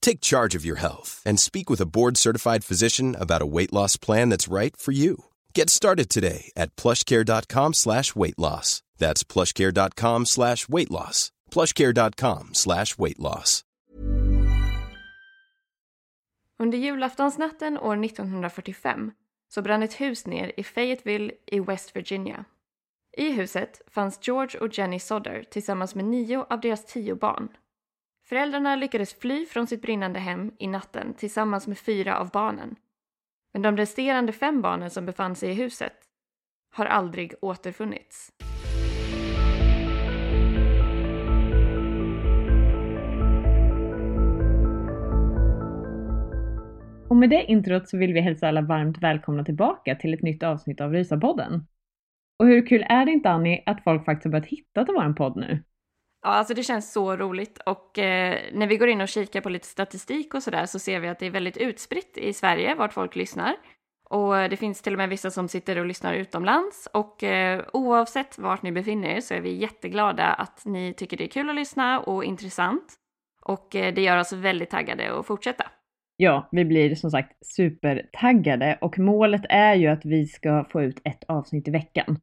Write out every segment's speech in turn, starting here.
Take charge of your health and speak with a board-certified physician about a weight loss plan that's right for you. Get started today at plushcare.com slash weight loss. That's plushcare.com slash weight loss. plushcare.com slash weight loss. Under julaftonsnatten år 1945 så brann ett hus ner i Fayetteville i West Virginia. I huset fanns George och Jenny Sodder tillsammans med nio av deras tio barn. Föräldrarna lyckades fly från sitt brinnande hem i natten tillsammans med fyra av barnen. Men de resterande fem barnen som befann sig i huset har aldrig återfunnits. Och med det introt så vill vi hälsa alla varmt välkomna tillbaka till ett nytt avsnitt av Rysapodden. Och hur kul är det inte Annie att folk faktiskt har börjat hitta till vår podd nu? Ja, alltså det känns så roligt och eh, när vi går in och kikar på lite statistik och sådär så ser vi att det är väldigt utspritt i Sverige vart folk lyssnar. Och eh, det finns till och med vissa som sitter och lyssnar utomlands och eh, oavsett vart ni befinner er så är vi jätteglada att ni tycker det är kul att lyssna och intressant. Och eh, det gör oss väldigt taggade att fortsätta. Ja, vi blir som sagt supertaggade och målet är ju att vi ska få ut ett avsnitt i veckan.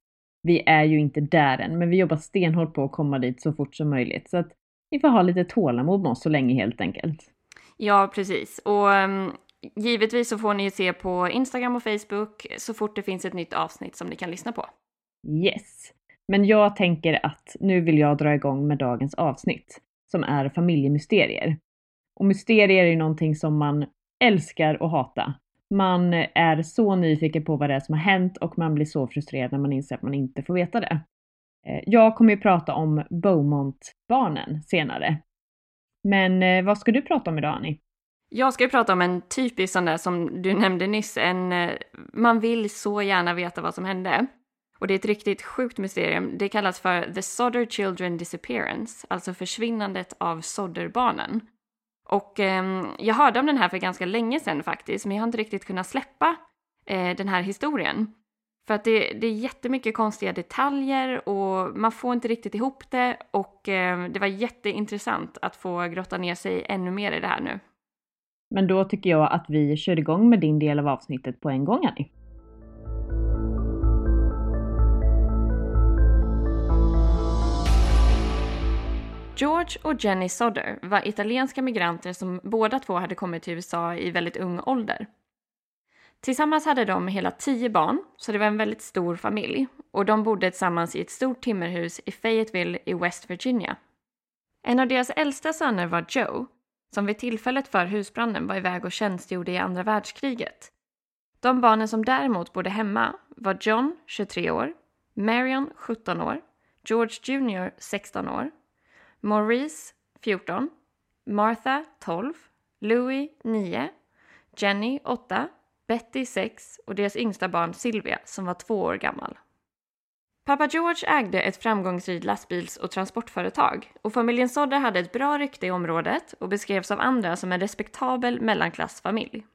Vi är ju inte där än, men vi jobbar stenhårt på att komma dit så fort som möjligt. Så att ni får ha lite tålamod med oss så länge helt enkelt. Ja, precis. Och um, givetvis så får ni se på Instagram och Facebook så fort det finns ett nytt avsnitt som ni kan lyssna på. Yes. Men jag tänker att nu vill jag dra igång med dagens avsnitt som är familjemysterier. Och mysterier är ju någonting som man älskar att hata. Man är så nyfiken på vad det är som har hänt och man blir så frustrerad när man inser att man inte får veta det. Eh, jag kommer ju prata om Beaumont-barnen senare. Men eh, vad ska du prata om idag Annie? Jag ska ju prata om en typisk sån där som du nämnde nyss, en eh, man vill så gärna veta vad som hände. Och det är ett riktigt sjukt mysterium. Det kallas för The Sodder Children Disappearance, alltså försvinnandet av Sodderbarnen. Och eh, jag hörde om den här för ganska länge sedan faktiskt, men jag har inte riktigt kunnat släppa eh, den här historien. För att det, det är jättemycket konstiga detaljer och man får inte riktigt ihop det och eh, det var jätteintressant att få grotta ner sig ännu mer i det här nu. Men då tycker jag att vi kör igång med din del av avsnittet på en gång Annie. George och Jenny Sodder var italienska migranter som båda två hade kommit till USA i väldigt ung ålder. Tillsammans hade de hela tio barn, så det var en väldigt stor familj och de bodde tillsammans i ett stort timmerhus i Fayetteville i West Virginia. En av deras äldsta söner var Joe, som vid tillfället för husbranden var iväg och tjänstgjorde i andra världskriget. De barnen som däremot bodde hemma var John, 23 år, Marion, 17 år, George Jr, 16 år Maurice 14, Martha 12, Louis 9, Jenny 8, Betty 6 och deras yngsta barn Silvia, som var två år gammal. Pappa George ägde ett framgångsrikt lastbils och transportföretag och familjen Sodder hade ett bra rykte i området och beskrevs av andra som en respektabel mellanklassfamilj.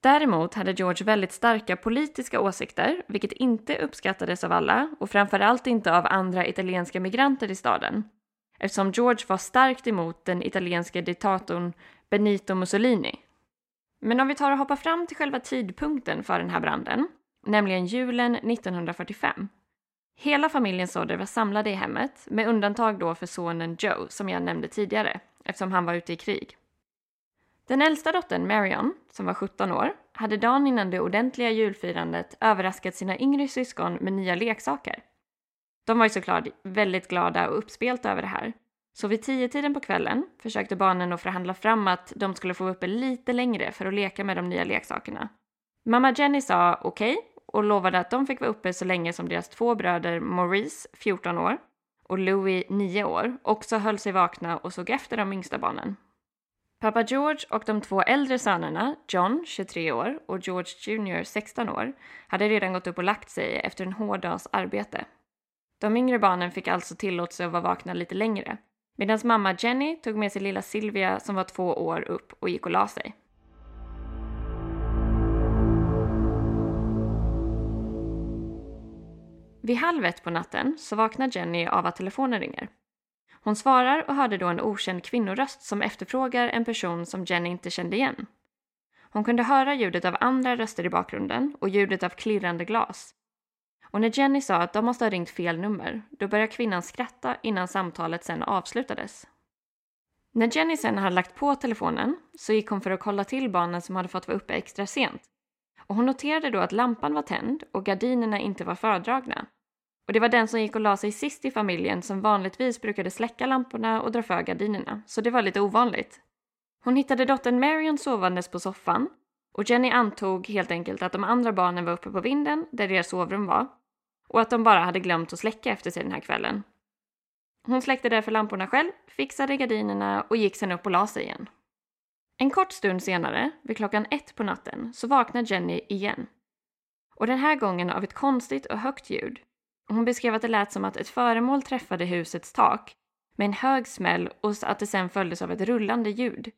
Däremot hade George väldigt starka politiska åsikter, vilket inte uppskattades av alla och framförallt inte av andra italienska migranter i staden. Eftersom George var starkt emot den italienska diktatorn Benito Mussolini. Men om vi tar och hoppar fram till själva tidpunkten för den här branden, nämligen julen 1945. Hela familjen Sodder var samlade i hemmet, med undantag då för sonen Joe som jag nämnde tidigare, eftersom han var ute i krig. Den äldsta dottern Marion, som var 17 år, hade dagen innan det ordentliga julfirandet överraskat sina yngre syskon med nya leksaker. De var ju såklart väldigt glada och uppspelta över det här. Så vid tio tiden på kvällen försökte barnen att förhandla fram att de skulle få vara uppe lite längre för att leka med de nya leksakerna. Mamma Jenny sa okej okay, och lovade att de fick vara uppe så länge som deras två bröder Maurice, 14 år, och Louis, 9 år, också höll sig vakna och såg efter de yngsta barnen. Pappa George och de två äldre sönerna, John, 23 år, och George Jr, 16 år, hade redan gått upp och lagt sig efter en hård dags arbete. De yngre barnen fick alltså tillåtelse att vara vakna lite längre, medan mamma Jenny tog med sig lilla Silvia som var två år upp och gick och la sig. Vid halv ett på natten så vaknar Jenny av att telefonen ringer. Hon svarar och hörde då en okänd kvinnoröst som efterfrågar en person som Jenny inte kände igen. Hon kunde höra ljudet av andra röster i bakgrunden och ljudet av klirrande glas. Och när Jenny sa att de måste ha ringt fel nummer, då började kvinnan skratta innan samtalet sen avslutades. När Jenny sen hade lagt på telefonen så gick hon för att kolla till barnen som hade fått vara uppe extra sent. Och hon noterade då att lampan var tänd och gardinerna inte var fördragna. Och det var den som gick och la sig sist i familjen som vanligtvis brukade släcka lamporna och dra för gardinerna, så det var lite ovanligt. Hon hittade dottern Marion sovandes på soffan och Jenny antog helt enkelt att de andra barnen var uppe på vinden där deras sovrum var och att de bara hade glömt att släcka efter sig den här kvällen. Hon släckte därför lamporna själv, fixade gardinerna och gick sen upp och la sig igen. En kort stund senare, vid klockan ett på natten, så vaknar Jenny igen. Och den här gången av ett konstigt och högt ljud hon beskrev att det lät som att ett föremål träffade husets tak med en hög smäll och att det sen följdes av ett rullande ljud.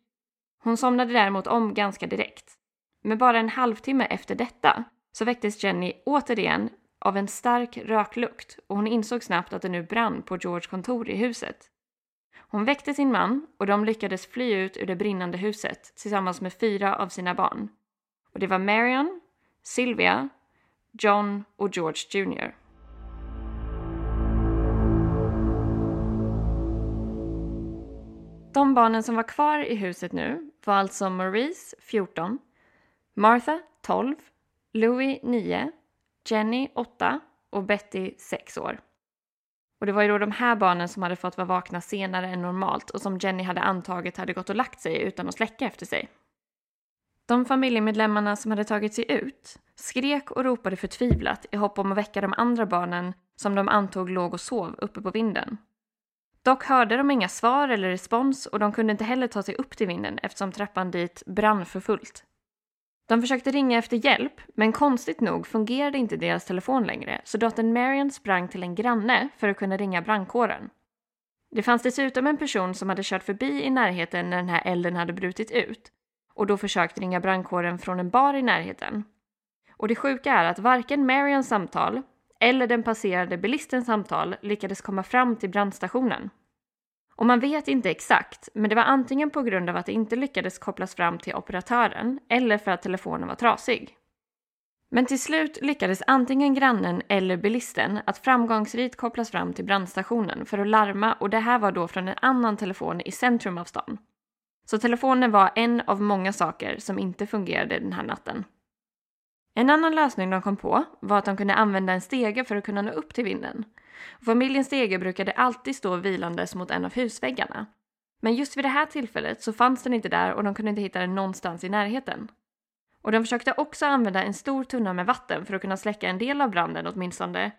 Hon somnade däremot om ganska direkt. Men bara en halvtimme efter detta så väcktes Jenny återigen av en stark röklukt och hon insåg snabbt att det nu brann på Georges kontor i huset. Hon väckte sin man och de lyckades fly ut ur det brinnande huset tillsammans med fyra av sina barn. Och det var Marion, Sylvia, John och George Jr. De barnen som var kvar i huset nu var alltså Maurice, 14, Martha, 12, Louis, 9, Jenny, 8 och Betty, 6 år. Och det var ju då de här barnen som hade fått vara vakna senare än normalt och som Jenny hade antagit hade gått och lagt sig utan att släcka efter sig. De familjemedlemmarna som hade tagit sig ut skrek och ropade förtvivlat i hopp om att väcka de andra barnen som de antog låg och sov uppe på vinden. Dock hörde de inga svar eller respons och de kunde inte heller ta sig upp till vinden eftersom trappan dit brann för fullt. De försökte ringa efter hjälp, men konstigt nog fungerade inte deras telefon längre så dottern Marion sprang till en granne för att kunna ringa brandkåren. Det fanns dessutom en person som hade kört förbi i närheten när den här elden hade brutit ut och då försökt ringa brandkåren från en bar i närheten. Och det sjuka är att varken Marions samtal eller den passerade bilistens samtal lyckades komma fram till brandstationen. Och man vet inte exakt, men det var antingen på grund av att det inte lyckades kopplas fram till operatören eller för att telefonen var trasig. Men till slut lyckades antingen grannen eller bilisten att framgångsrikt kopplas fram till brandstationen för att larma och det här var då från en annan telefon i centrum av stan. Så telefonen var en av många saker som inte fungerade den här natten. En annan lösning de kom på var att de kunde använda en stege för att kunna nå upp till vinden. Familjens stege brukade alltid stå vilandes mot en av husväggarna. Men just vid det här tillfället så fanns den inte där och de kunde inte hitta den någonstans i närheten. Och de försökte också använda en stor tunna med vatten för att kunna släcka en del av branden åtminstone.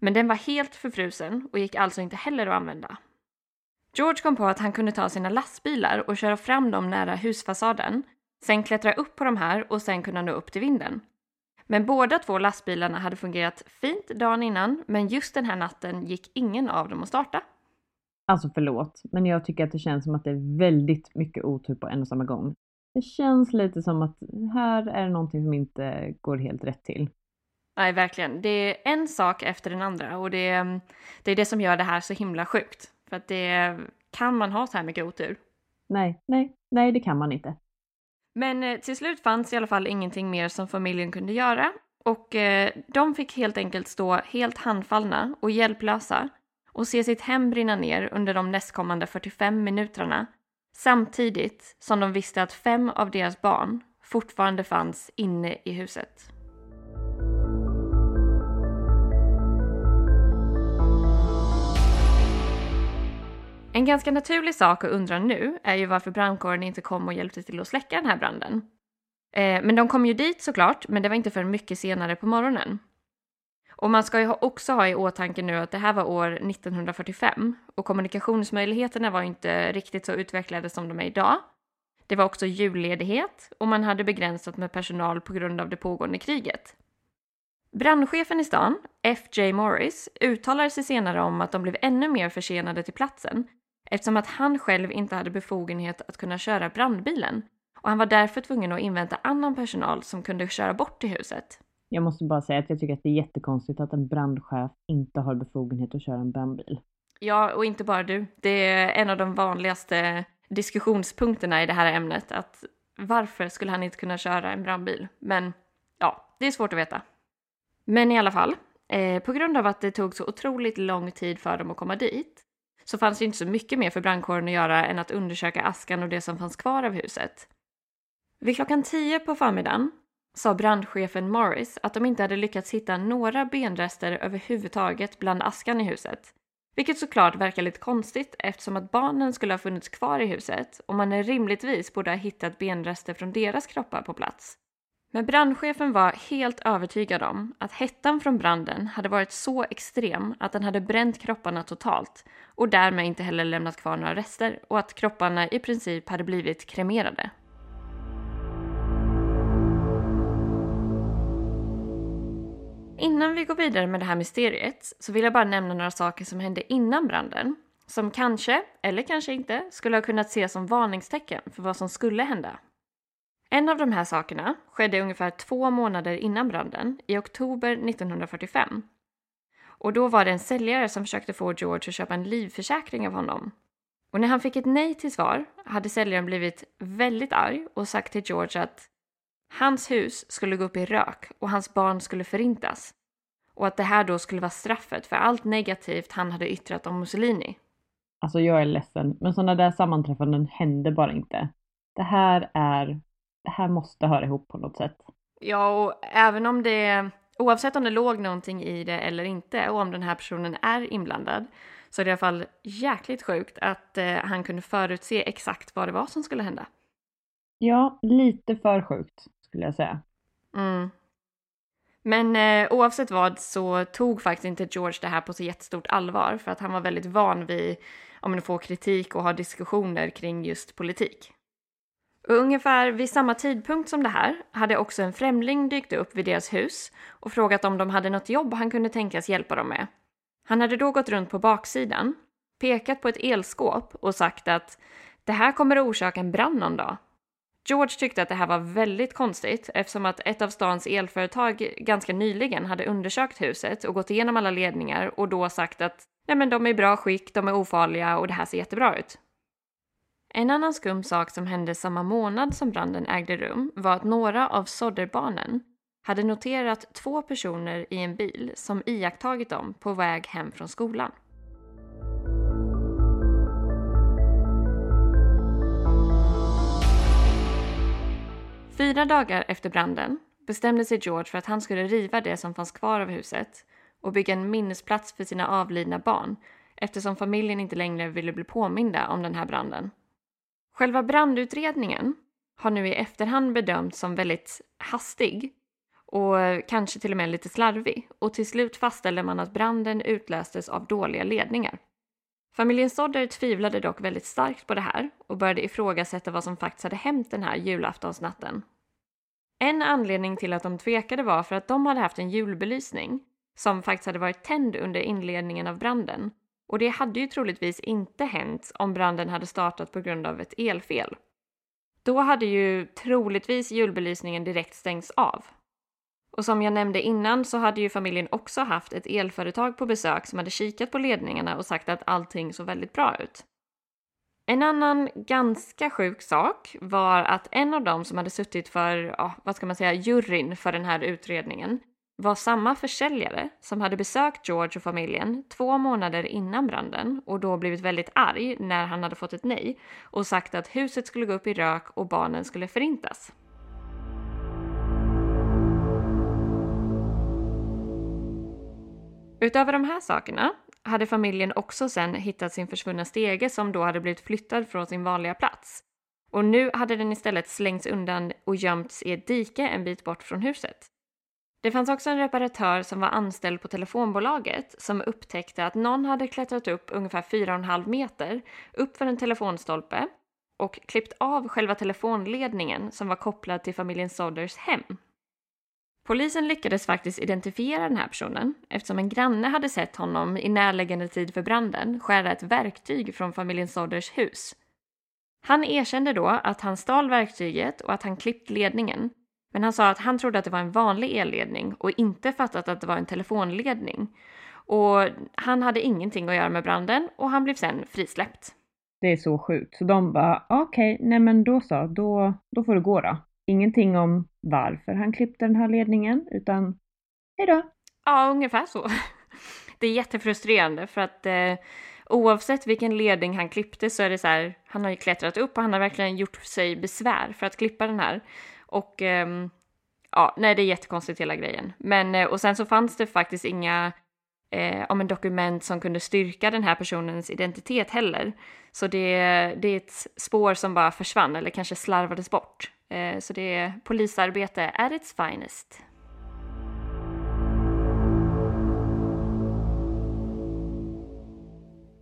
Men den var helt förfrusen och gick alltså inte heller att använda. George kom på att han kunde ta sina lastbilar och köra fram dem nära husfasaden, sen klättra upp på de här och sen kunna nå upp till vinden. Men båda två lastbilarna hade fungerat fint dagen innan, men just den här natten gick ingen av dem att starta. Alltså förlåt, men jag tycker att det känns som att det är väldigt mycket otur på en och samma gång. Det känns lite som att här är det någonting som inte går helt rätt till. Nej, verkligen. Det är en sak efter den andra och det, är, det är det som gör det här så himla sjukt. För att det kan man ha så här mycket otur? Nej, nej, nej, det kan man inte. Men eh, till slut fanns i alla fall ingenting mer som familjen kunde göra och eh, de fick helt enkelt stå helt handfallna och hjälplösa och se sitt hem brinna ner under de nästkommande 45 minuterna samtidigt som de visste att fem av deras barn fortfarande fanns inne i huset. En ganska naturlig sak att undra nu är ju varför brandkåren inte kom och hjälpte till att släcka den här branden. Eh, men de kom ju dit såklart, men det var inte förrän mycket senare på morgonen. Och man ska ju också ha i åtanke nu att det här var år 1945 och kommunikationsmöjligheterna var inte riktigt så utvecklade som de är idag. Det var också julledighet och man hade begränsat med personal på grund av det pågående kriget. Brandchefen i stan, F.J. Morris, uttalade sig senare om att de blev ännu mer försenade till platsen eftersom att han själv inte hade befogenhet att kunna köra brandbilen och han var därför tvungen att invänta annan personal som kunde köra bort till huset. Jag måste bara säga att jag tycker att det är jättekonstigt att en brandchef inte har befogenhet att köra en brandbil. Ja, och inte bara du. Det är en av de vanligaste diskussionspunkterna i det här ämnet. Att varför skulle han inte kunna köra en brandbil? Men ja, det är svårt att veta. Men i alla fall, eh, på grund av att det tog så otroligt lång tid för dem att komma dit så fanns det inte så mycket mer för brandkåren att göra än att undersöka askan och det som fanns kvar av huset. Vid klockan tio på förmiddagen sa brandchefen Morris att de inte hade lyckats hitta några benrester överhuvudtaget bland askan i huset. Vilket såklart verkar lite konstigt eftersom att barnen skulle ha funnits kvar i huset och man rimligtvis borde ha hittat benrester från deras kroppar på plats. Men brandchefen var helt övertygad om att hettan från branden hade varit så extrem att den hade bränt kropparna totalt och därmed inte heller lämnat kvar några rester och att kropparna i princip hade blivit kremerade. Innan vi går vidare med det här mysteriet så vill jag bara nämna några saker som hände innan branden som kanske, eller kanske inte, skulle ha kunnat ses som varningstecken för vad som skulle hända. En av de här sakerna skedde ungefär två månader innan branden, i oktober 1945. Och då var det en säljare som försökte få George att köpa en livförsäkring av honom. Och när han fick ett nej till svar hade säljaren blivit väldigt arg och sagt till George att Hans hus skulle gå upp i rök och hans barn skulle förintas. Och att det här då skulle vara straffet för allt negativt han hade yttrat om Mussolini. Alltså jag är ledsen, men sådana där sammanträffanden händer bara inte. Det här är, det här måste höra ihop på något sätt. Ja, och även om det, oavsett om det låg någonting i det eller inte och om den här personen är inblandad så är det i alla fall jäkligt sjukt att eh, han kunde förutse exakt vad det var som skulle hända. Ja, lite för sjukt skulle jag säga. Mm. Men eh, oavsett vad så tog faktiskt inte George det här på så jättestort allvar för att han var väldigt van vid om att få kritik och ha diskussioner kring just politik. Och ungefär vid samma tidpunkt som det här hade också en främling dykt upp vid deras hus och frågat om de hade något jobb han kunde tänkas hjälpa dem med. Han hade då gått runt på baksidan, pekat på ett elskåp och sagt att det här kommer att orsaka en brand någon dag George tyckte att det här var väldigt konstigt eftersom att ett av stans elföretag ganska nyligen hade undersökt huset och gått igenom alla ledningar och då sagt att nej men de är i bra skick, de är ofarliga och det här ser jättebra ut. En annan skum sak som hände samma månad som branden ägde rum var att några av Sodderbarnen hade noterat två personer i en bil som iakttagit dem på väg hem från skolan. Fyra dagar efter branden bestämde sig George för att han skulle riva det som fanns kvar av huset och bygga en minnesplats för sina avlidna barn eftersom familjen inte längre ville bli påminda om den här branden. Själva brandutredningen har nu i efterhand bedömts som väldigt hastig och kanske till och med lite slarvig och till slut fastställde man att branden utlöstes av dåliga ledningar. Familjen Sodder tvivlade dock väldigt starkt på det här och började ifrågasätta vad som faktiskt hade hänt den här julaftonsnatten. En anledning till att de tvekade var för att de hade haft en julbelysning som faktiskt hade varit tänd under inledningen av branden och det hade ju troligtvis inte hänt om branden hade startat på grund av ett elfel. då hade ju troligtvis julbelysningen direkt stängts av. Och som jag nämnde innan så hade ju familjen också haft ett elföretag på besök som hade kikat på ledningarna och sagt att allting såg väldigt bra ut. En annan ganska sjuk sak var att en av dem som hade suttit för, ja, vad ska man säga, juryn för den här utredningen var samma försäljare som hade besökt George och familjen två månader innan branden och då blivit väldigt arg när han hade fått ett nej och sagt att huset skulle gå upp i rök och barnen skulle förintas. Utöver de här sakerna hade familjen också sen hittat sin försvunna stege som då hade blivit flyttad från sin vanliga plats. Och nu hade den istället slängts undan och gömts i ett dike en bit bort från huset. Det fanns också en reparatör som var anställd på telefonbolaget som upptäckte att någon hade klättrat upp ungefär 4,5 meter upp för en telefonstolpe och klippt av själva telefonledningen som var kopplad till familjen Sodders hem. Polisen lyckades faktiskt identifiera den här personen eftersom en granne hade sett honom i närliggande tid för branden skära ett verktyg från familjen Sodders hus. Han erkände då att han stal verktyget och att han klippt ledningen men han sa att han trodde att det var en vanlig elledning och inte fattat att det var en telefonledning. Och han hade ingenting att göra med branden och han blev sen frisläppt. Det är så sjukt. Så de bara, okej, okay, nej men då så, då, då får det gå då. Ingenting om varför han klippte den här ledningen, utan hejdå. Ja, ungefär så. Det är jättefrustrerande för att eh, oavsett vilken ledning han klippte så är det så här, han har ju klättrat upp och han har verkligen gjort sig besvär för att klippa den här. Och ehm, ja, nej, det är jättekonstigt hela grejen. Men eh, och sen så fanns det faktiskt inga eh, om en dokument som kunde styrka den här personens identitet heller. Så det, det är ett spår som bara försvann eller kanske slarvades bort. Eh, så det är polisarbete at its finest.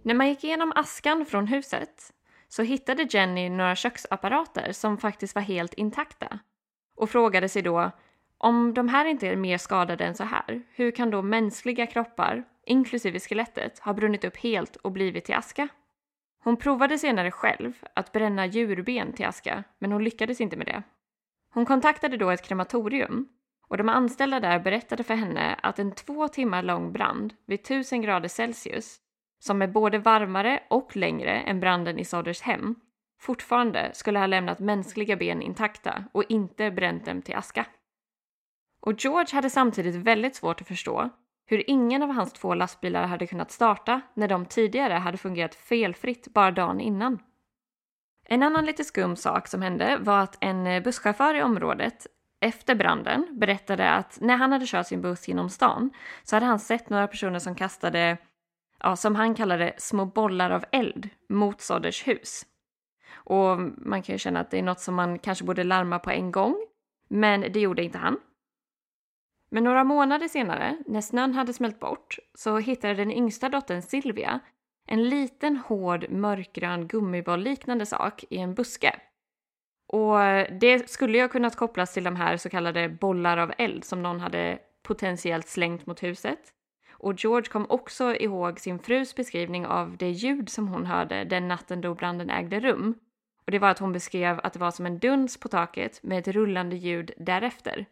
När man gick igenom askan från huset så hittade Jenny några köksapparater som faktiskt var helt intakta och frågade sig då om de här inte är mer skadade än så här, hur kan då mänskliga kroppar, inklusive skelettet, ha brunnit upp helt och blivit till aska? Hon provade senare själv att bränna djurben till aska, men hon lyckades inte med det. Hon kontaktade då ett krematorium och de anställda där berättade för henne att en två timmar lång brand vid 1000 grader Celsius, som är både varmare och längre än branden i Sodders hem, fortfarande skulle ha lämnat mänskliga ben intakta och inte bränt dem till aska. Och George hade samtidigt väldigt svårt att förstå hur ingen av hans två lastbilar hade kunnat starta när de tidigare hade fungerat felfritt bara dagen innan. En annan lite skum sak som hände var att en busschaufför i området efter branden berättade att när han hade kört sin buss genom stan så hade han sett några personer som kastade, ja, som han kallade små bollar av eld mot Sodders hus. Och man kan ju känna att det är något som man kanske borde larma på en gång, men det gjorde inte han. Men några månader senare, när snön hade smält bort, så hittade den yngsta dottern Silvia en liten hård mörkgrön gummiboll-liknande sak i en buske. Och det skulle ju ha kunnat kopplas till de här så kallade bollar av eld som någon hade potentiellt slängt mot huset. Och George kom också ihåg sin frus beskrivning av det ljud som hon hörde den natten då branden ägde rum. Och det var att hon beskrev att det var som en duns på taket med ett rullande ljud därefter.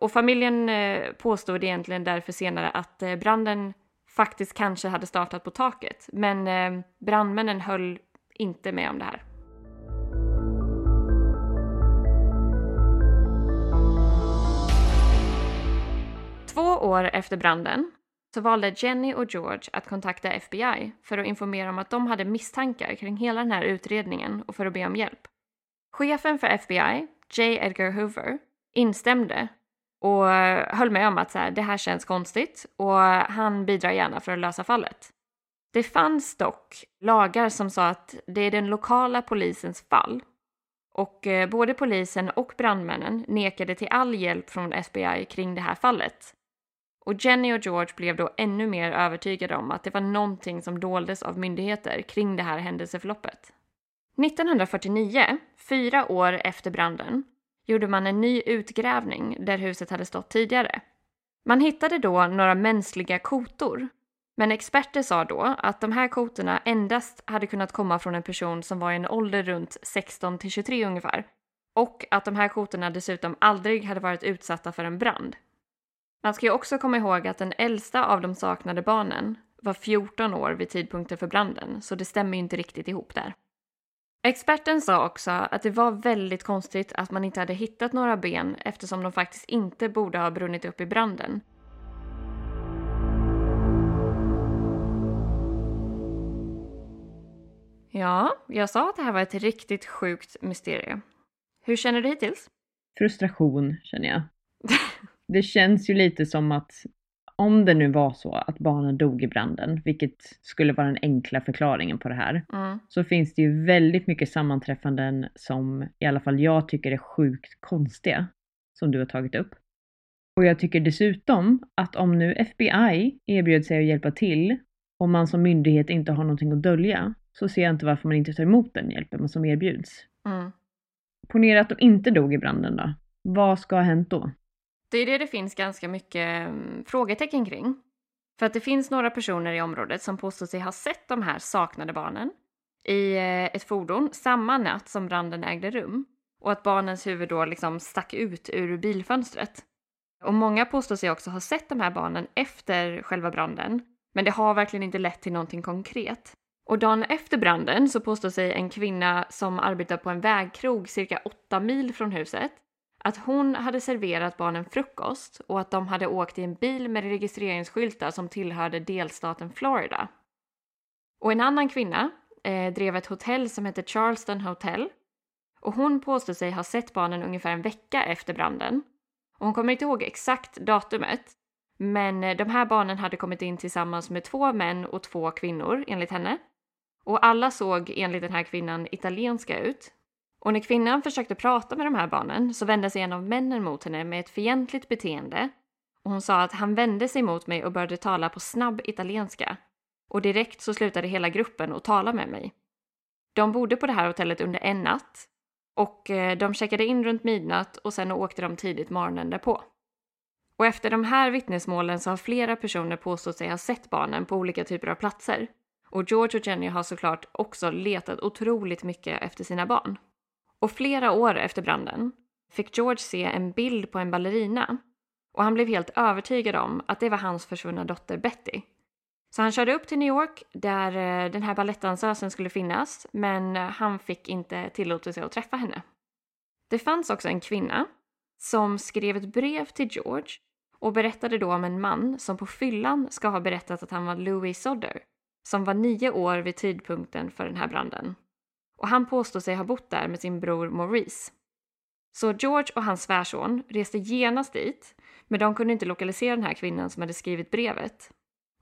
Och familjen eh, påstod egentligen därför senare att eh, branden faktiskt kanske hade startat på taket. Men eh, brandmännen höll inte med om det här. Två år efter branden så valde Jenny och George att kontakta FBI för att informera om att de hade misstankar kring hela den här utredningen och för att be om hjälp. Chefen för FBI, J. Edgar Hoover, instämde och eh, höll med om att så här, det här känns konstigt och eh, han bidrar gärna för att lösa fallet. Det fanns dock lagar som sa att det är den lokala polisens fall och eh, både polisen och brandmännen nekade till all hjälp från FBI kring det här fallet. Och Jenny och George blev då ännu mer övertygade om att det var någonting som doldes av myndigheter kring det här händelseförloppet. 1949, fyra år efter branden, gjorde man en ny utgrävning där huset hade stått tidigare. Man hittade då några mänskliga kotor. Men experter sa då att de här kotorna endast hade kunnat komma från en person som var i en ålder runt 16 till 23 ungefär. Och att de här kotorna dessutom aldrig hade varit utsatta för en brand. Man ska ju också komma ihåg att den äldsta av de saknade barnen var 14 år vid tidpunkten för branden, så det stämmer ju inte riktigt ihop där. Experten sa också att det var väldigt konstigt att man inte hade hittat några ben eftersom de faktiskt inte borde ha brunnit upp i branden. Ja, jag sa att det här var ett riktigt sjukt mysterium. Hur känner du hittills? Frustration känner jag. Det känns ju lite som att om det nu var så att barnen dog i branden, vilket skulle vara den enkla förklaringen på det här, Mm. så finns det ju väldigt mycket sammanträffanden som i alla fall jag tycker är sjukt konstiga, som du har tagit upp. Och jag tycker dessutom att om nu FBI erbjöd sig att hjälpa till och man som myndighet inte har någonting att dölja, så ser jag inte varför man inte tar emot den hjälpen som erbjuds. Mm. Ponera att de inte dog i branden då. Vad ska ha hänt då? Det är det det finns ganska mycket mm, frågetecken kring. För att det finns några personer i området som påstår sig ha sett de här saknade barnen i eh, ett fordon samma natt som branden ägde rum och att barnens huvud då liksom stack ut ur bilfönstret. Och många påstår sig också ha sett de här barnen efter själva branden, men det har verkligen inte lett till någonting konkret. Och dagen efter branden så påstår sig en kvinna som arbetar på en vägkrog cirka åtta mil från huset att hon hade serverat barnen frukost och att de hade åkt i en bil med registreringsskyltar som tillhörde delstaten Florida. Och en annan kvinna eh, drev ett hotell som hette Charleston Hotel och hon påstod sig ha sett barnen ungefär en vecka efter branden. Och hon kommer inte ihåg exakt datumet, men eh, de här barnen hade kommit in tillsammans med två män och två kvinnor enligt henne. Och alla såg enligt den här kvinnan italienska ut. Och när kvinnan försökte prata med de här barnen så vände sig en av männen mot henne med ett fientligt beteende. Och hon sa att han vände sig mot mig och började tala på snabb italienska. Och direkt så slutade hela gruppen att tala med mig. De bodde på det här hotellet under en natt. Och eh, de checkade in runt midnatt och sen åkte de tidigt morgonen därpå. Och efter de här vittnesmålen så har flera personer påstått sig ha sett barnen på olika typer av platser. Och George och Jenny har såklart också letat otroligt mycket efter sina barn. Och flera år efter branden fick George se en bild på en ballerina och han blev helt övertygad om att det var hans försvunna dotter Betty. Så han körde upp till New York där eh, den här balettdansösen skulle finnas men eh, han fick inte tillåtelse att träffa henne. Det fanns också en kvinna som skrev ett brev till George och berättade då om en man som på fyllan ska ha berättat att han var Louis Sodder som var nio år vid tidpunkten för den här branden. Och han påstår sig ha bott där med sin bror Maurice. Så George och hans svärson reste genast dit, men de kunde inte lokalisera den här kvinnan som hade skrivit brevet.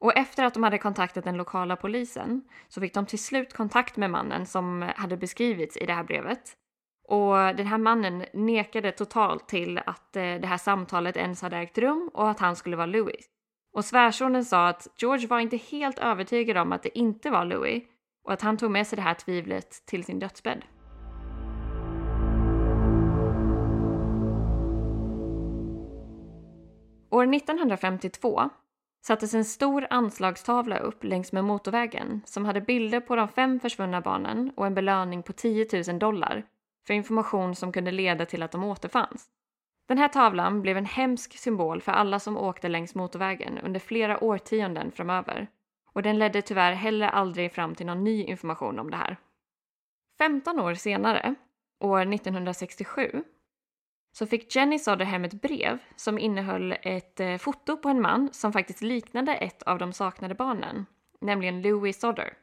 Och efter att de hade kontaktat den lokala polisen så fick de till slut kontakt med mannen som hade beskrivits i det här brevet. Och den här mannen nekade totalt till att eh, det här samtalet ens hade ägt rum och att han skulle vara Louis. Och svärsonen sa att George var inte helt övertygad om att det inte var Louis och att han tog med sig det här tvivlet till sin dödsbädd. År 1952 sattes en stor anslagstavla upp längs med motorvägen som hade bilder på de fem försvunna barnen och en belöning på 10 000 dollar för information som kunde leda till att de återfanns. Den här tavlan blev en hemsk symbol för alla som åkte längs motorvägen under flera årtionden framöver och den ledde tyvärr heller aldrig fram till någon ny information om det här. 15 år senare, år 1967, så fick Jenny Sodder hem ett brev som innehöll ett eh, foto på en man som faktiskt liknade ett av de saknade barnen, nämligen Louis Sodder.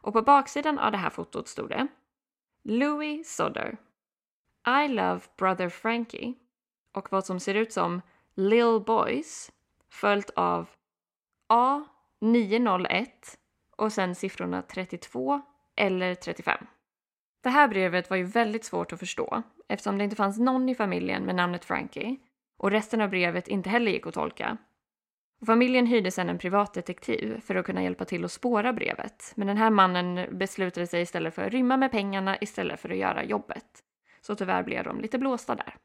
Och på baksidan av det här fotot stod det Louis Sodder I love brother Frankie och vad som ser ut som Lil Boys följt av A 901 och sen siffrorna 32 eller 35. Det här brevet var ju väldigt svårt att förstå eftersom det inte fanns någon i familjen med namnet Frankie och resten av brevet inte heller gick att tolka. Familjen hyrde sedan en privatdetektiv för att kunna hjälpa till att spåra brevet men den här mannen beslutade sig istället för att rymma med pengarna istället för att göra jobbet. Så tyvärr blev de lite blåsta där.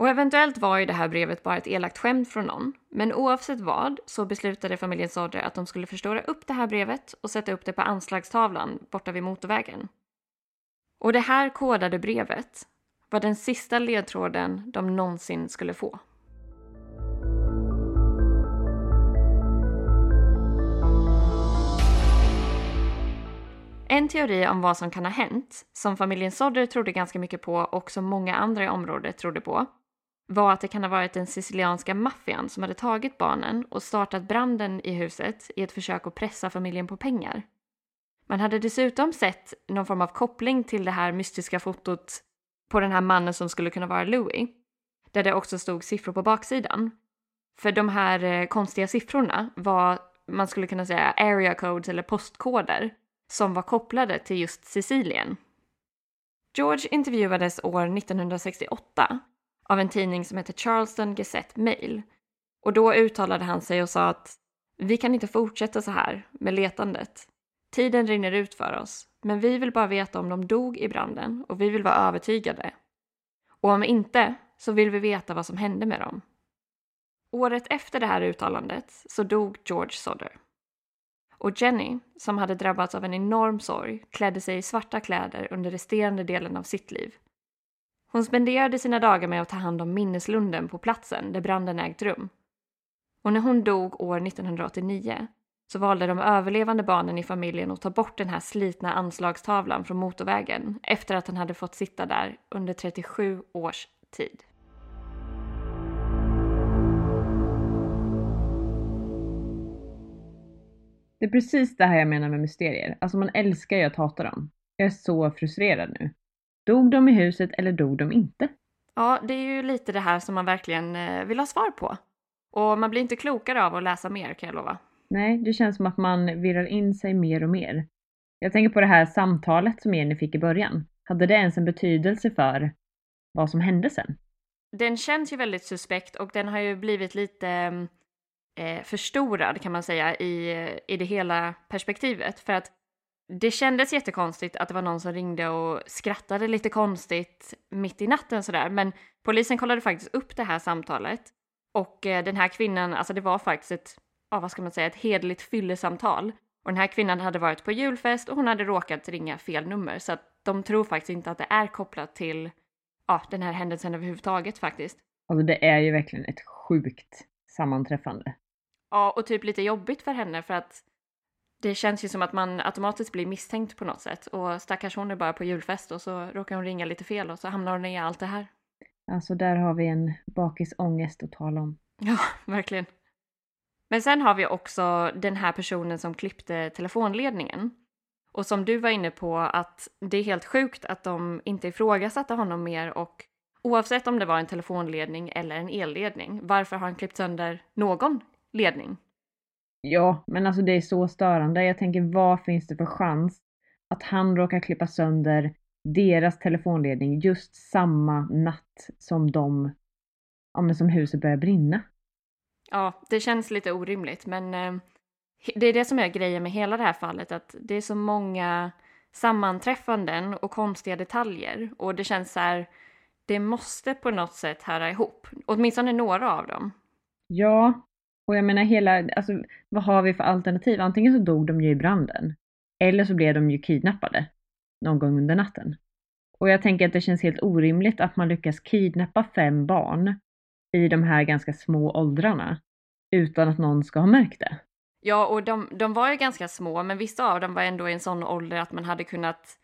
Och eventuellt var ju det här brevet bara ett elakt skämt från någon. Men oavsett vad så beslutade familjen Sodre att de skulle förstora upp det här brevet och sätta upp det på anslagstavlan borta vid motorvägen. Och det här kodade brevet var den sista ledtråden de någonsin skulle få. En teori om vad som kan ha hänt, som familjen Sodder trodde ganska mycket på och som många andra i området trodde på, var att det kan ha varit den sicilianska maffian som hade tagit barnen och startat branden i huset i ett försök att pressa familjen på pengar. Man hade dessutom sett någon form av koppling till det här mystiska fotot på den här mannen som skulle kunna vara Louis, där det också stod siffror på baksidan. För de här eh, konstiga siffrorna var, man skulle kunna säga, area codes eller postkoder som var kopplade till just Sicilien. George intervjuades år 1968 av en tidning som heter Charleston Gazette Mail. Och då uttalade han sig och sa att vi kan inte fortsätta så här med letandet. Tiden rinner ut för oss, men vi vill bara veta om de dog i branden och vi vill vara övertygade. Och om inte, så vill vi veta vad som hände med dem. Året efter det här uttalandet så dog George Sodder. Och Jenny, som hade drabbats av en enorm sorg, klädde sig i svarta kläder under resterande delen av sitt liv. Hon spenderade sina dagar med att ta hand om minneslunden på platsen där branden ägt rum. Och när hon dog år 1989 så valde de överlevande barnen i familjen att ta bort den här slitna anslagstavlan från motorvägen efter att han hade fått sitta där under 37 års tid. Det är precis det här jag menar med mysterier. Alltså man älskar ju att hata dem. Jag är så frustrerad nu. Dog de i huset eller dog de inte? Ja, det är ju lite det här som man verkligen eh, vill ha svar på. Och man blir inte klokare av att läsa mer kan jag lova. Nej, det känns som att man virrar in sig mer och mer. Jag tänker på det här samtalet som Jenny fick i början. Hade det ens en betydelse för vad som hände sen? Den känns ju väldigt suspekt och den har ju blivit lite eh, förstorad kan man säga i, i det hela perspektivet. För att det kändes jättekonstigt att det var någon som ringde och skrattade lite konstigt mitt i natten sådär. Men polisen kollade faktiskt upp det här samtalet. Och eh, den här kvinnan, alltså det var faktiskt ett, ja vad ska man säga, ett hedligt fyllesamtal. Och den här kvinnan hade varit på julfest och hon hade råkat ringa fel nummer. Så att de tror faktiskt inte att det är kopplat till ja, den här händelsen överhuvudtaget faktiskt. Alltså det är ju verkligen ett sjukt sammanträffande. Ja, och typ lite jobbigt för henne för att det känns ju som att man automatiskt blir misstänkt på något sätt. Och stackars hon är bara på julfest och så råkar hon ringa lite fel och så hamnar hon i allt det här. Alltså där har vi en bakisångest att tala om. Ja, verkligen. Men sen har vi också den här personen som klippte telefonledningen. Och som du var inne på att det är helt sjukt att de inte ifrågasatte honom mer och oavsett om det var en telefonledning eller en elledning, varför har han klippt sönder någon ledning? Ja, men alltså det är så störande. Jag tänker vad finns det för chans att han råkar klippa sönder deras telefonledning just samma natt som de, ja men som huset börjar brinna? Ja, det känns lite orimligt, men eh, det är det som är grejen med hela det här fallet, att det är så många sammanträffanden och konstiga detaljer och det känns så här, det måste på något sätt höra ihop, åtminstone några av dem. Ja, och jag menar hela, alltså vad har vi för alternativ? Antingen så dog de ju i branden. Eller så blev de ju kidnappade. Någon gång under natten. Och jag tänker att det känns helt orimligt att man lyckas kidnappa fem barn i de här ganska små åldrarna utan att någon ska ha märkt det. Ja, och de, de var ju ganska små, men vissa av dem var ändå i en sån ålder att man hade kunnat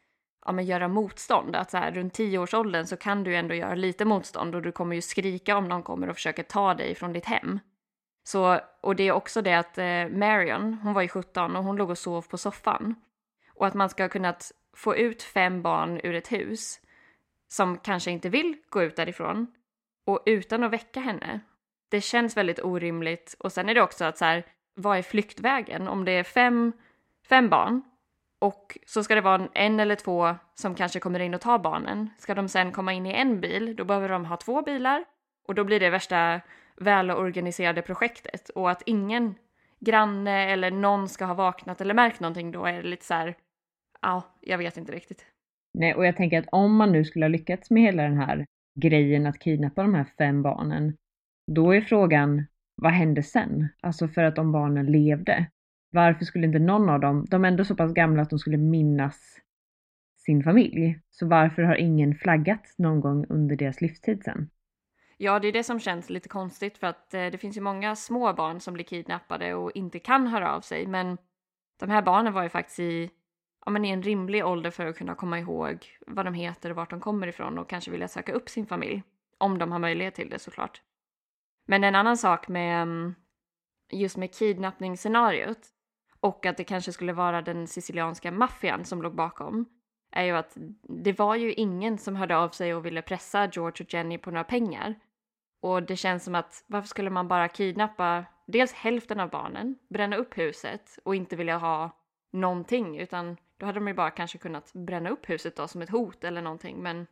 ja, men göra motstånd. Att så här, runt tioårsåldern så kan du ändå göra lite motstånd och du kommer ju skrika om någon kommer och försöker ta dig från ditt hem. Så, och det är också det att eh, Marion, hon var ju 17 och hon låg och sov på soffan. Och att man ska ha kunnat få ut fem barn ur ett hus som kanske inte vill gå ut därifrån och utan att väcka henne. Det känns väldigt orimligt. Och sen är det också att så här, vad är flyktvägen? Om det är fem, fem barn och så ska det vara en eller två som kanske kommer in och tar barnen. Ska de sen komma in i en bil, då behöver de ha två bilar och då blir det värsta välorganiserade projektet och att ingen granne eller någon ska ha vaknat eller märkt någonting då är det lite så här, ja, jag vet inte riktigt. Nej, och jag tänker att om man nu skulle ha lyckats med hela den här grejen att kidnappa de här fem barnen, då är frågan, vad hände sen? Alltså för att de barnen levde. Varför skulle inte någon av dem, de är ändå så pass gamla att de skulle minnas sin familj. Så varför har ingen flaggat någon gång under deras livstid sen? Ja, det är det som känns lite konstigt för att eh, det finns ju många små barn som blir kidnappade och inte kan höra av sig. Men de här barnen var ju faktiskt i, ja, men i en rimlig ålder för att kunna komma ihåg vad de heter och vart de kommer ifrån och kanske vilja söka upp sin familj. Om de har möjlighet till det såklart. Men en annan sak med mm, just med kidnappningsscenariot och att det kanske skulle vara den sicilianska maffian som låg bakom är ju att det var ju ingen som hörde av sig och ville pressa George och Jenny på några pengar. Och det känns som att varför skulle man bara kidnappa dels hälften av barnen, bränna upp huset och inte vilja ha någonting utan då hade de ju bara kanske kunnat bränna upp huset då som ett hot eller någonting men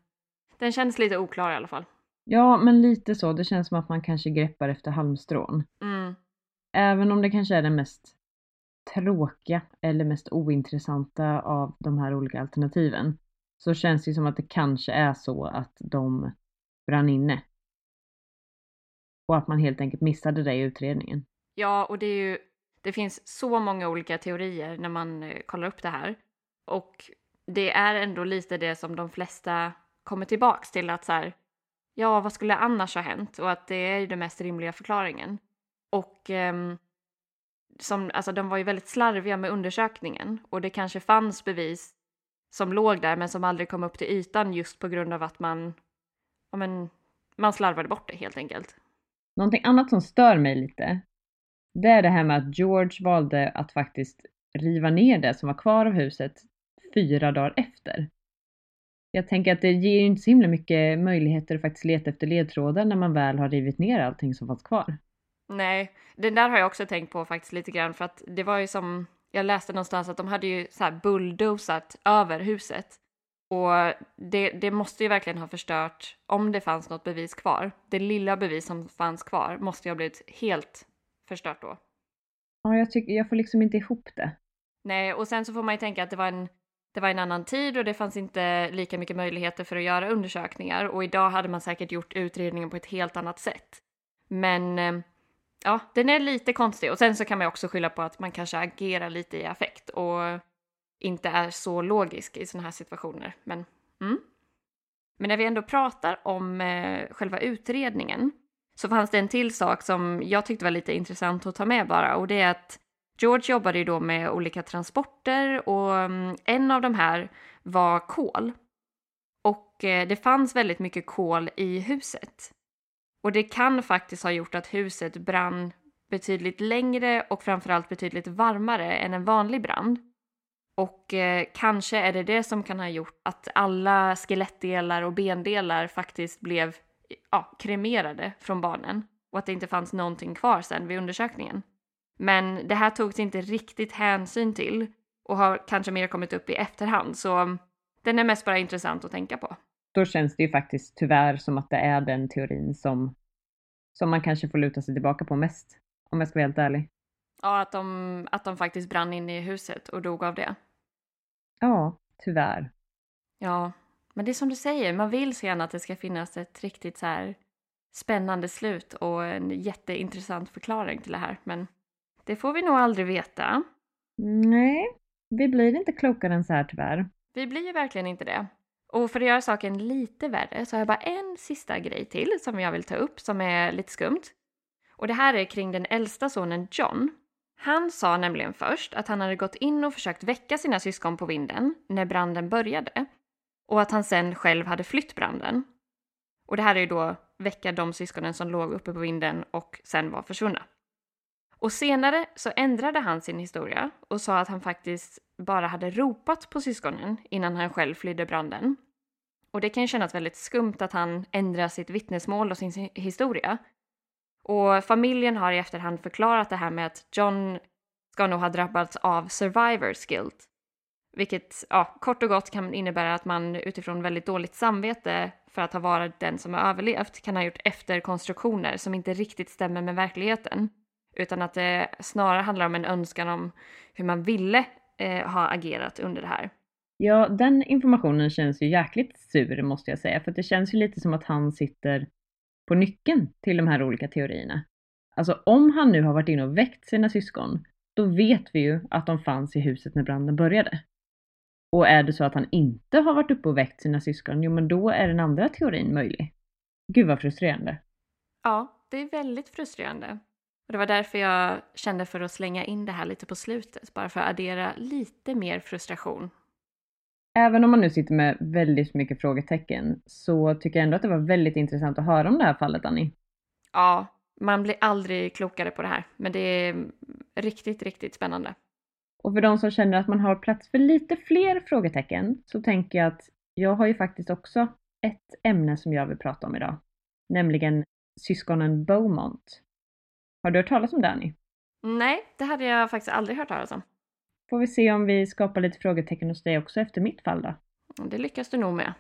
den känns lite oklar i alla fall. Ja, men lite så. Det känns som att man kanske greppar efter halmstrån. Mm. Även om det kanske är den mest tråkiga eller mest ointressanta av de här olika alternativen så känns det som att det kanske är så att de brann inne. Och att man helt enkelt missade det i utredningen. Ja, och det är ju det finns så många olika teorier när man eh, kollar upp det här. Och det är ändå lite det som de flesta kommer tillbaks till att så här, ja, vad skulle annars ha hänt? Och att det är ju den mest rimliga förklaringen. Och um, som, alltså de var ju väldigt slarviga med undersökningen och det kanske fanns bevis som låg där men som aldrig kom upp till ytan just på grund av att man, ja men, man slarvade bort det helt enkelt. Någonting annat som stör mig lite, det är det här med att George valde att faktiskt riva ner det som var kvar av huset fyra dagar efter. Jag tänker att det ger ju inte så himla mycket möjligheter att faktiskt leta efter ledtrådar när man väl har rivit ner allting som fanns kvar. Nej, den där har jag också tänkt på faktiskt lite grann för att det var ju som jag läste någonstans att de hade ju så här bulldozat över huset och det, det måste ju verkligen ha förstört om det fanns något bevis kvar. Det lilla bevis som fanns kvar måste ju ha blivit helt förstört då. Ja, jag tycker jag får liksom inte ihop det. Nej, och sen så får man ju tänka att det var en det var en annan tid och det fanns inte lika mycket möjligheter för att göra undersökningar och idag hade man säkert gjort utredningen på ett helt annat sätt. Men eh, ja, den är lite konstig och sen så kan man också skylla på att man kanske agerar lite i affekt och inte är så logisk i sådana här situationer. Men, mm. Men när vi ändå pratar om eh, själva utredningen så fanns det en till sak som jag tyckte var lite intressant att ta med bara och det är att George jobbade ju då med olika transporter och mm, en av de här var kol. Och eh, det fanns väldigt mycket kol i huset. Och det kan faktiskt ha gjort att huset brann betydligt längre och framförallt betydligt varmare än en vanlig brand. Och eh, kanske är det det som kan ha gjort att alla skelettdelar och bendelar faktiskt blev ja, kremerade från barnen och att det inte fanns någonting kvar sen vid undersökningen. Men det här togs inte riktigt hänsyn till och har kanske mer kommit upp i efterhand så den är mest bara intressant att tänka på. Då känns det ju faktiskt tyvärr som att det är den teorin som, som man kanske får luta sig tillbaka på mest. Om jag ska vara helt ärlig. Ja, att de, att de faktiskt brann in i huset och dog av det. Ja, tyvärr. Ja, men det är som du säger, man vill så gärna att det ska finnas ett riktigt så här spännande slut och en jätteintressant förklaring till det här. Men det får vi nog aldrig veta. Nej, vi blir inte klokare än så här tyvärr. Vi blir ju verkligen inte det. Och för att göra saken lite värre så har jag bara en sista grej till som jag vill ta upp som är lite skumt. Och det här är kring den äldsta sonen John. Han sa nämligen först att han hade gått in och försökt väcka sina syskon på vinden när branden började och att han sen själv hade flytt branden. Och det här är ju då väcka de syskonen som låg uppe på vinden och sen var försvunna. Och senare så ändrade han sin historia och sa att han faktiskt bara hade ropat på syskonen innan han själv flydde branden. Och det kan ju kännas väldigt skumt att han ändrar sitt vittnesmål och sin historia. Och familjen har i efterhand förklarat det här med att John ska nog ha drabbats av survivors guilt. Vilket ja, kort och gott kan innebära att man utifrån väldigt dåligt samvete för att ha varit den som har överlevt kan ha gjort efterkonstruktioner som inte riktigt stämmer med verkligheten. Utan att det snarare handlar om en önskan om hur man ville eh, ha agerat under det här. Ja, den informationen känns ju jäkligt sur måste jag säga, för det känns ju lite som att han sitter på nyckeln till de här olika teorierna. Alltså om han nu har varit inne och väckt sina syskon, då vet vi ju att de fanns i huset när branden började. Och är det så att han inte har varit uppe och väckt sina syskon, jo men då är den andra teorin möjlig. Gud vad frustrerande. Ja, det är väldigt frustrerande. Och det var därför jag kände för att slänga in det här lite på slutet, bara för att addera lite mer frustration. Även om man nu sitter med väldigt mycket frågetecken så tycker jag ändå att det var väldigt intressant att höra om det här fallet, Annie. Ja, man blir aldrig klokare på det här, men det är riktigt, riktigt spännande. Och för de som känner att man har plats för lite fler frågetecken så tänker jag att jag har ju faktiskt också ett ämne som jag vill prata om idag. Nämligen syskonen Beaumont. Har du hört talas om Danny? Nej, det hade jag faktiskt aldrig hört talas om. Får vi se om vi skapar lite frågetecken hos dig också efter mitt fall då. Det lyckas du nog med.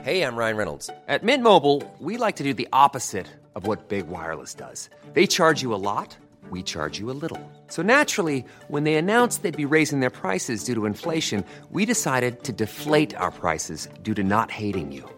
Hey, I'm Ryan Reynolds. At Mint Mobile, we like to do the opposite of what Big Wireless does. They charge you a lot, we charge you a little. So naturally, when they announced they'd be raising their prices due to inflation, we decided to deflate our prices due to not hating you.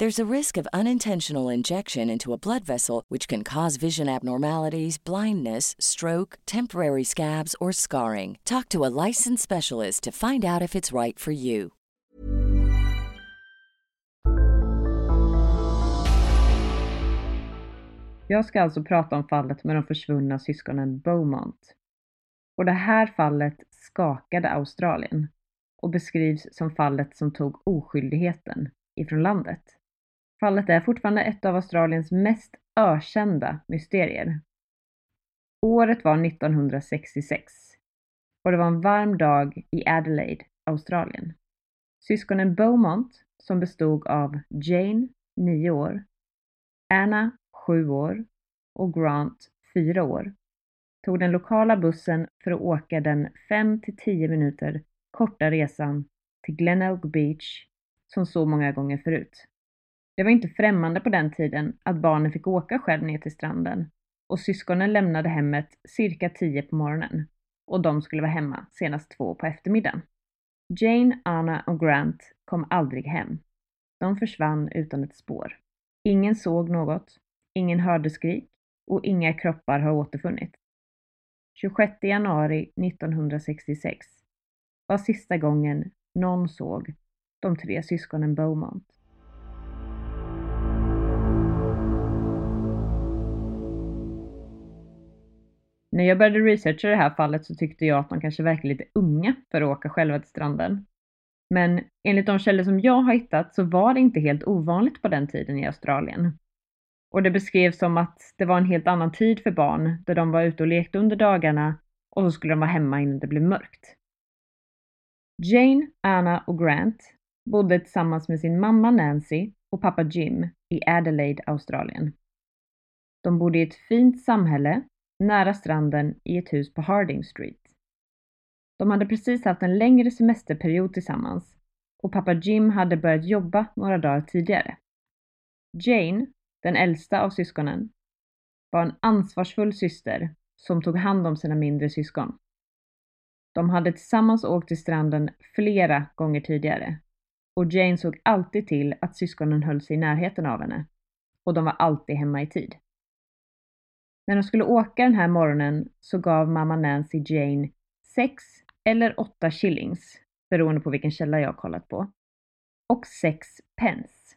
There's a risk of unintentional injection into a blood vessel, which can cause vision abnormalities, blindness, stroke, temporary scabs, or scarring. Talk to a licensed specialist to find out if it's right for you. Jag ska alltså prata om fallet med de försvunna syskonen Beaumont. Och det här fallet skakade Australien och beskrivs som fallet som tog oskyldigheten ifrån landet. Fallet är fortfarande ett av Australiens mest ökända mysterier. Året var 1966 och det var en varm dag i Adelaide, Australien. Syskonen Beaumont, som bestod av Jane, 9 år, Anna, 7 år och Grant, 4 år, tog den lokala bussen för att åka den 5 till 10 minuter korta resan till Glenelg Beach som så många gånger förut. Det var inte främmande på den tiden att barnen fick åka själv ner till stranden och syskonen lämnade hemmet cirka 10 på morgonen och de skulle vara hemma senast två på eftermiddagen. Jane, Anna och Grant kom aldrig hem. De försvann utan ett spår. Ingen såg något, ingen hörde skrik och inga kroppar har återfunnits. 26 januari 1966 var sista gången någon såg de tre syskonen Beaumont. När jag började researcha det här fallet så tyckte jag att de kanske verkar lite unga för att åka själva till stranden. Men enligt de källor som jag har hittat så var det inte helt ovanligt på den tiden i Australien. Och det beskrevs som att det var en helt annan tid för barn, där de var ute och lekte under dagarna och så skulle de vara hemma innan det blev mörkt. Jane, Anna och Grant bodde tillsammans med sin mamma Nancy och pappa Jim i Adelaide, Australien. De bodde i ett fint samhälle nära stranden i ett hus på Harding Street. De hade precis haft en längre semesterperiod tillsammans och pappa Jim hade börjat jobba några dagar tidigare. Jane, den äldsta av syskonen, var en ansvarsfull syster som tog hand om sina mindre syskon. De hade tillsammans åkt till stranden flera gånger tidigare och Jane såg alltid till att syskonen höll sig i närheten av henne och de var alltid hemma i tid. När de skulle åka den här morgonen så gav mamma Nancy Jane sex eller åtta shillings, beroende på vilken källa jag kollat på, och sex pence.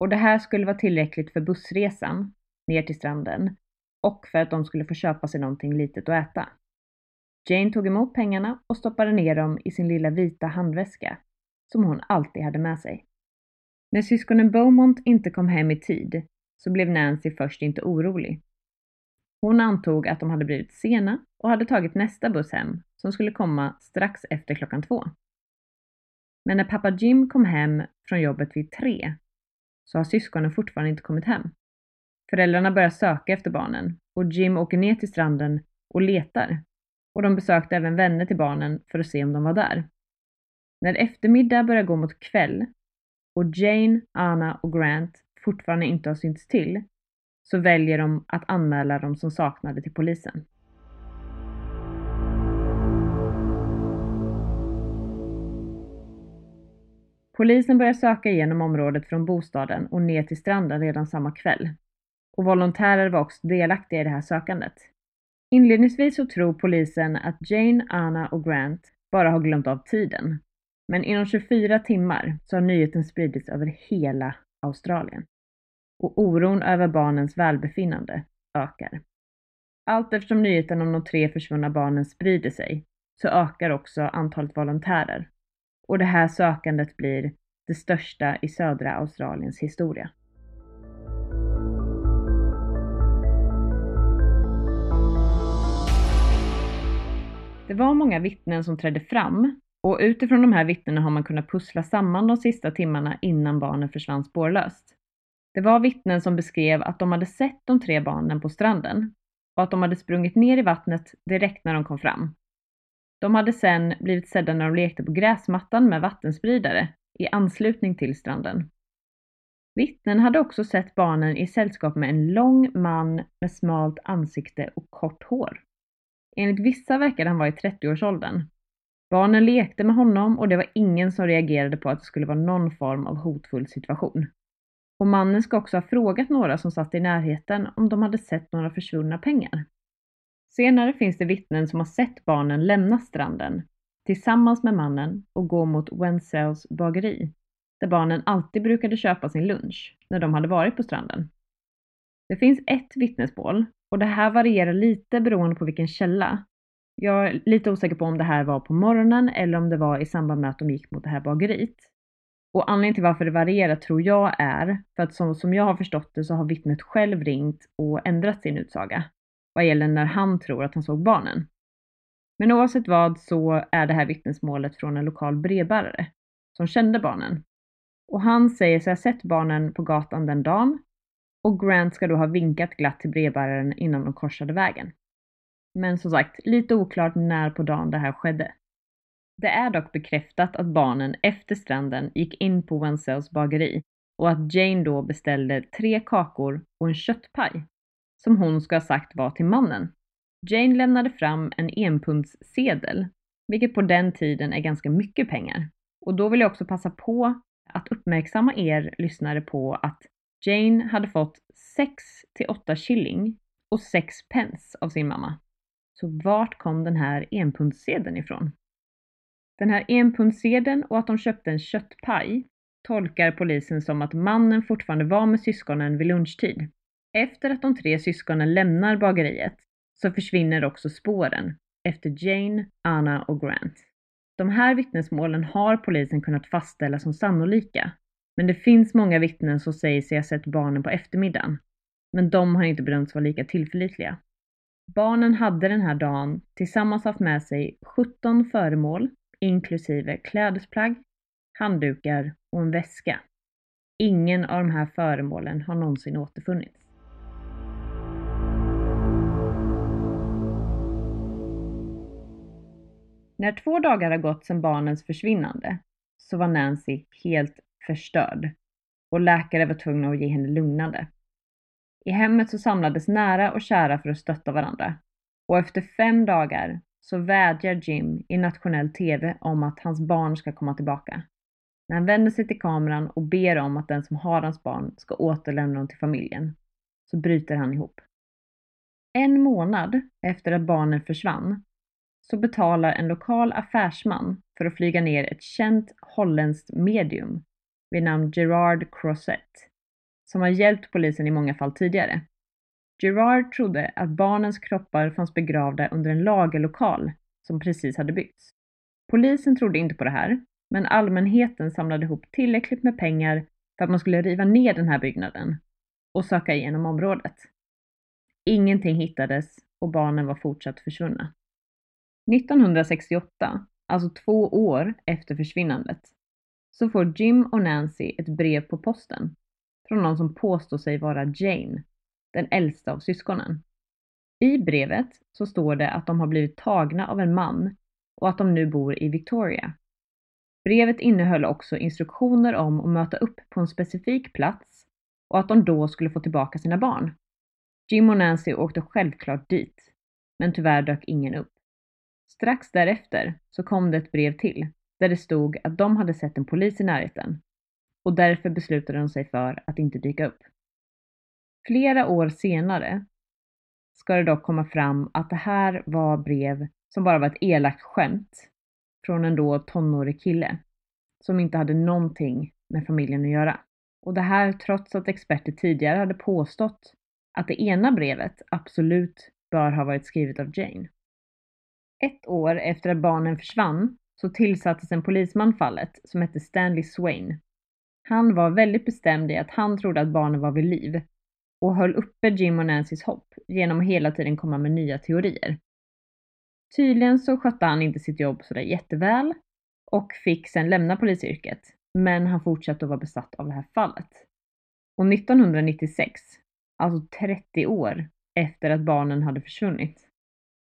Och det här skulle vara tillräckligt för bussresan ner till stranden och för att de skulle få köpa sig någonting litet att äta. Jane tog emot pengarna och stoppade ner dem i sin lilla vita handväska som hon alltid hade med sig. När syskonen Beaumont inte kom hem i tid så blev Nancy först inte orolig. Hon antog att de hade blivit sena och hade tagit nästa buss hem som skulle komma strax efter klockan två. Men när pappa Jim kom hem från jobbet vid tre så har syskonen fortfarande inte kommit hem. Föräldrarna börjar söka efter barnen och Jim åker ner till stranden och letar. Och de besökte även vänner till barnen för att se om de var där. När eftermiddag börjar gå mot kväll och Jane, Anna och Grant fortfarande inte har synts till så väljer de att anmäla dem som saknade till polisen. Polisen börjar söka igenom området från bostaden och ner till stranden redan samma kväll. Och volontärer var också delaktiga i det här sökandet. Inledningsvis så tror polisen att Jane, Anna och Grant bara har glömt av tiden. Men inom 24 timmar så har nyheten spridits över hela Australien. Och oron över barnens välbefinnande ökar. Allt eftersom nyheten om de tre försvunna barnen sprider sig så ökar också antalet volontärer. Och det här sökandet blir det största i södra Australiens historia. Det var många vittnen som trädde fram och utifrån de här vittnena har man kunnat pussla samman de sista timmarna innan barnen försvann spårlöst. Det var vittnen som beskrev att de hade sett de tre barnen på stranden och att de hade sprungit ner i vattnet direkt när de kom fram. De hade sen blivit sedda när de lekte på gräsmattan med vattenspridare i anslutning till stranden. Vittnen hade också sett barnen i sällskap med en lång man med smalt ansikte och kort hår. Enligt vissa verkade han vara i 30-årsåldern. Barnen lekte med honom och det var ingen som reagerade på att det skulle vara någon form av hotfull situation. Och mannen ska också ha frågat några som satt i närheten om de hade sett några försvunna pengar. Senare finns det vittnen som har sett barnen lämna stranden tillsammans med mannen och gå mot Wenzells bageri, där barnen alltid brukade köpa sin lunch när de hade varit på stranden. Det finns ett vittnesmål och det här varierar lite beroende på vilken källa. Jag är lite osäker på om det här var på morgonen eller om det var i samband med att de gick mot det här bageriet. Och anledningen till varför det varierar tror jag är för att som, som jag har förstått det så har vittnet själv ringt och ändrat sin utsaga vad gäller när han tror att han såg barnen. Men oavsett vad så är det här vittnesmålet från en lokal brevbärare som kände barnen. Och han säger sig ha sett barnen på gatan den dagen och Grant ska då ha vinkat glatt till brevbäraren innan de korsade vägen. Men som sagt, lite oklart när på dagen det här skedde. Det är dock bekräftat att barnen efter stranden gick in på Wenzells bageri och att Jane då beställde tre kakor och en köttpaj som hon ska ha sagt var till mannen. Jane lämnade fram en enpundssedel, vilket på den tiden är ganska mycket pengar. Och då vill jag också passa på att uppmärksamma er lyssnare på att Jane hade fått 6 till 8 shilling och 6 pence av sin mamma. Så vart kom den här enpundssedeln ifrån? Den här enpundssedeln och att de köpte en köttpaj tolkar polisen som att mannen fortfarande var med syskonen vid lunchtid. Efter att de tre syskonen lämnar bageriet så försvinner också spåren efter Jane, Anna och Grant. De här vittnesmålen har polisen kunnat fastställa som sannolika, men det finns många vittnen som säger sig ha sett barnen på eftermiddagen, men de har inte bedömts vara lika tillförlitliga. Barnen hade den här dagen tillsammans haft med sig 17 föremål, inklusive klädesplagg, handdukar och en väska. Ingen av de här föremålen har någonsin återfunnits. När två dagar har gått sedan barnens försvinnande så var Nancy helt förstörd och läkare var tvungna att ge henne lugnande. I hemmet så samlades nära och kära för att stötta varandra. Och efter fem dagar så vädjar Jim i nationell TV om att hans barn ska komma tillbaka. När han vänder sig till kameran och ber om att den som har hans barn ska återlämna dem till familjen, så bryter han ihop. En månad efter att barnen försvann så betalar en lokal affärsman för att flyga ner ett känt holländskt medium vid namn Gerard Crosset, som har hjälpt polisen i många fall tidigare. Gerard trodde att barnens kroppar fanns begravda under en lagerlokal som precis hade byggts. Polisen trodde inte på det här, men allmänheten samlade ihop tillräckligt med pengar för att man skulle riva ner den här byggnaden och söka igenom området. Ingenting hittades och barnen var fortsatt försvunna. 1968, alltså två år efter försvinnandet, så får Jim och Nancy ett brev på posten från någon som påstår sig vara Jane, den äldsta av syskonen. I brevet så står det att de har blivit tagna av en man och att de nu bor i Victoria. Brevet innehöll också instruktioner om att möta upp på en specifik plats och att de då skulle få tillbaka sina barn. Jim och Nancy åkte självklart dit, men tyvärr dök ingen upp. Strax därefter så kom det ett brev till där det stod att de hade sett en polis i närheten och därför beslutade de sig för att inte dyka upp. Flera år senare ska det dock komma fram att det här var brev som bara var ett elakt skämt från en då tonårig kille som inte hade någonting med familjen att göra. Och det här trots att experter tidigare hade påstått att det ena brevet absolut bör ha varit skrivet av Jane. Ett år efter att barnen försvann så tillsattes en polisman fallet som hette Stanley Swain. Han var väldigt bestämd i att han trodde att barnen var vid liv och höll uppe Jim och Nancys hopp genom att hela tiden komma med nya teorier. Tydligen så skötte han inte sitt jobb sådär jätteväl och fick sen lämna polisyrket, men han fortsatte att vara besatt av det här fallet. Och 1996, alltså 30 år efter att barnen hade försvunnit,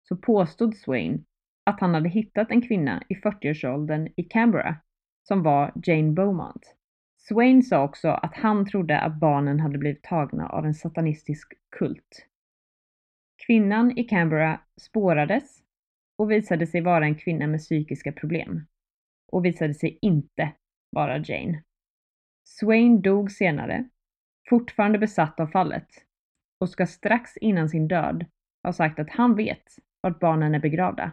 så påstod Swain att han hade hittat en kvinna i 40-årsåldern i Canberra som var Jane Beaumont. Swain sa också att han trodde att barnen hade blivit tagna av en satanistisk kult. Kvinnan i Canberra spårades och visade sig vara en kvinna med psykiska problem och visade sig inte vara Jane. Swain dog senare, fortfarande besatt av fallet och ska strax innan sin död ha sagt att han vet vart barnen är begravda.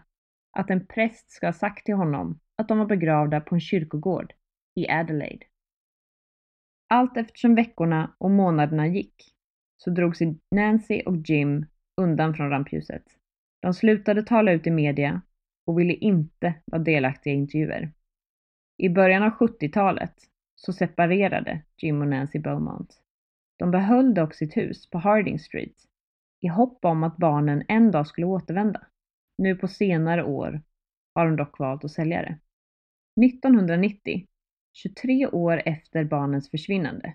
Att en präst ska ha sagt till honom att de var begravda på en kyrkogård i Adelaide. Allt eftersom veckorna och månaderna gick så drog sig Nancy och Jim undan från rampljuset. De slutade tala ut i media och ville inte vara delaktiga i intervjuer. I början av 70-talet så separerade Jim och Nancy Beaumont. De behöll dock sitt hus på Harding Street i hopp om att barnen en dag skulle återvända. Nu på senare år har de dock valt att sälja det. 1990, 23 år efter barnens försvinnande,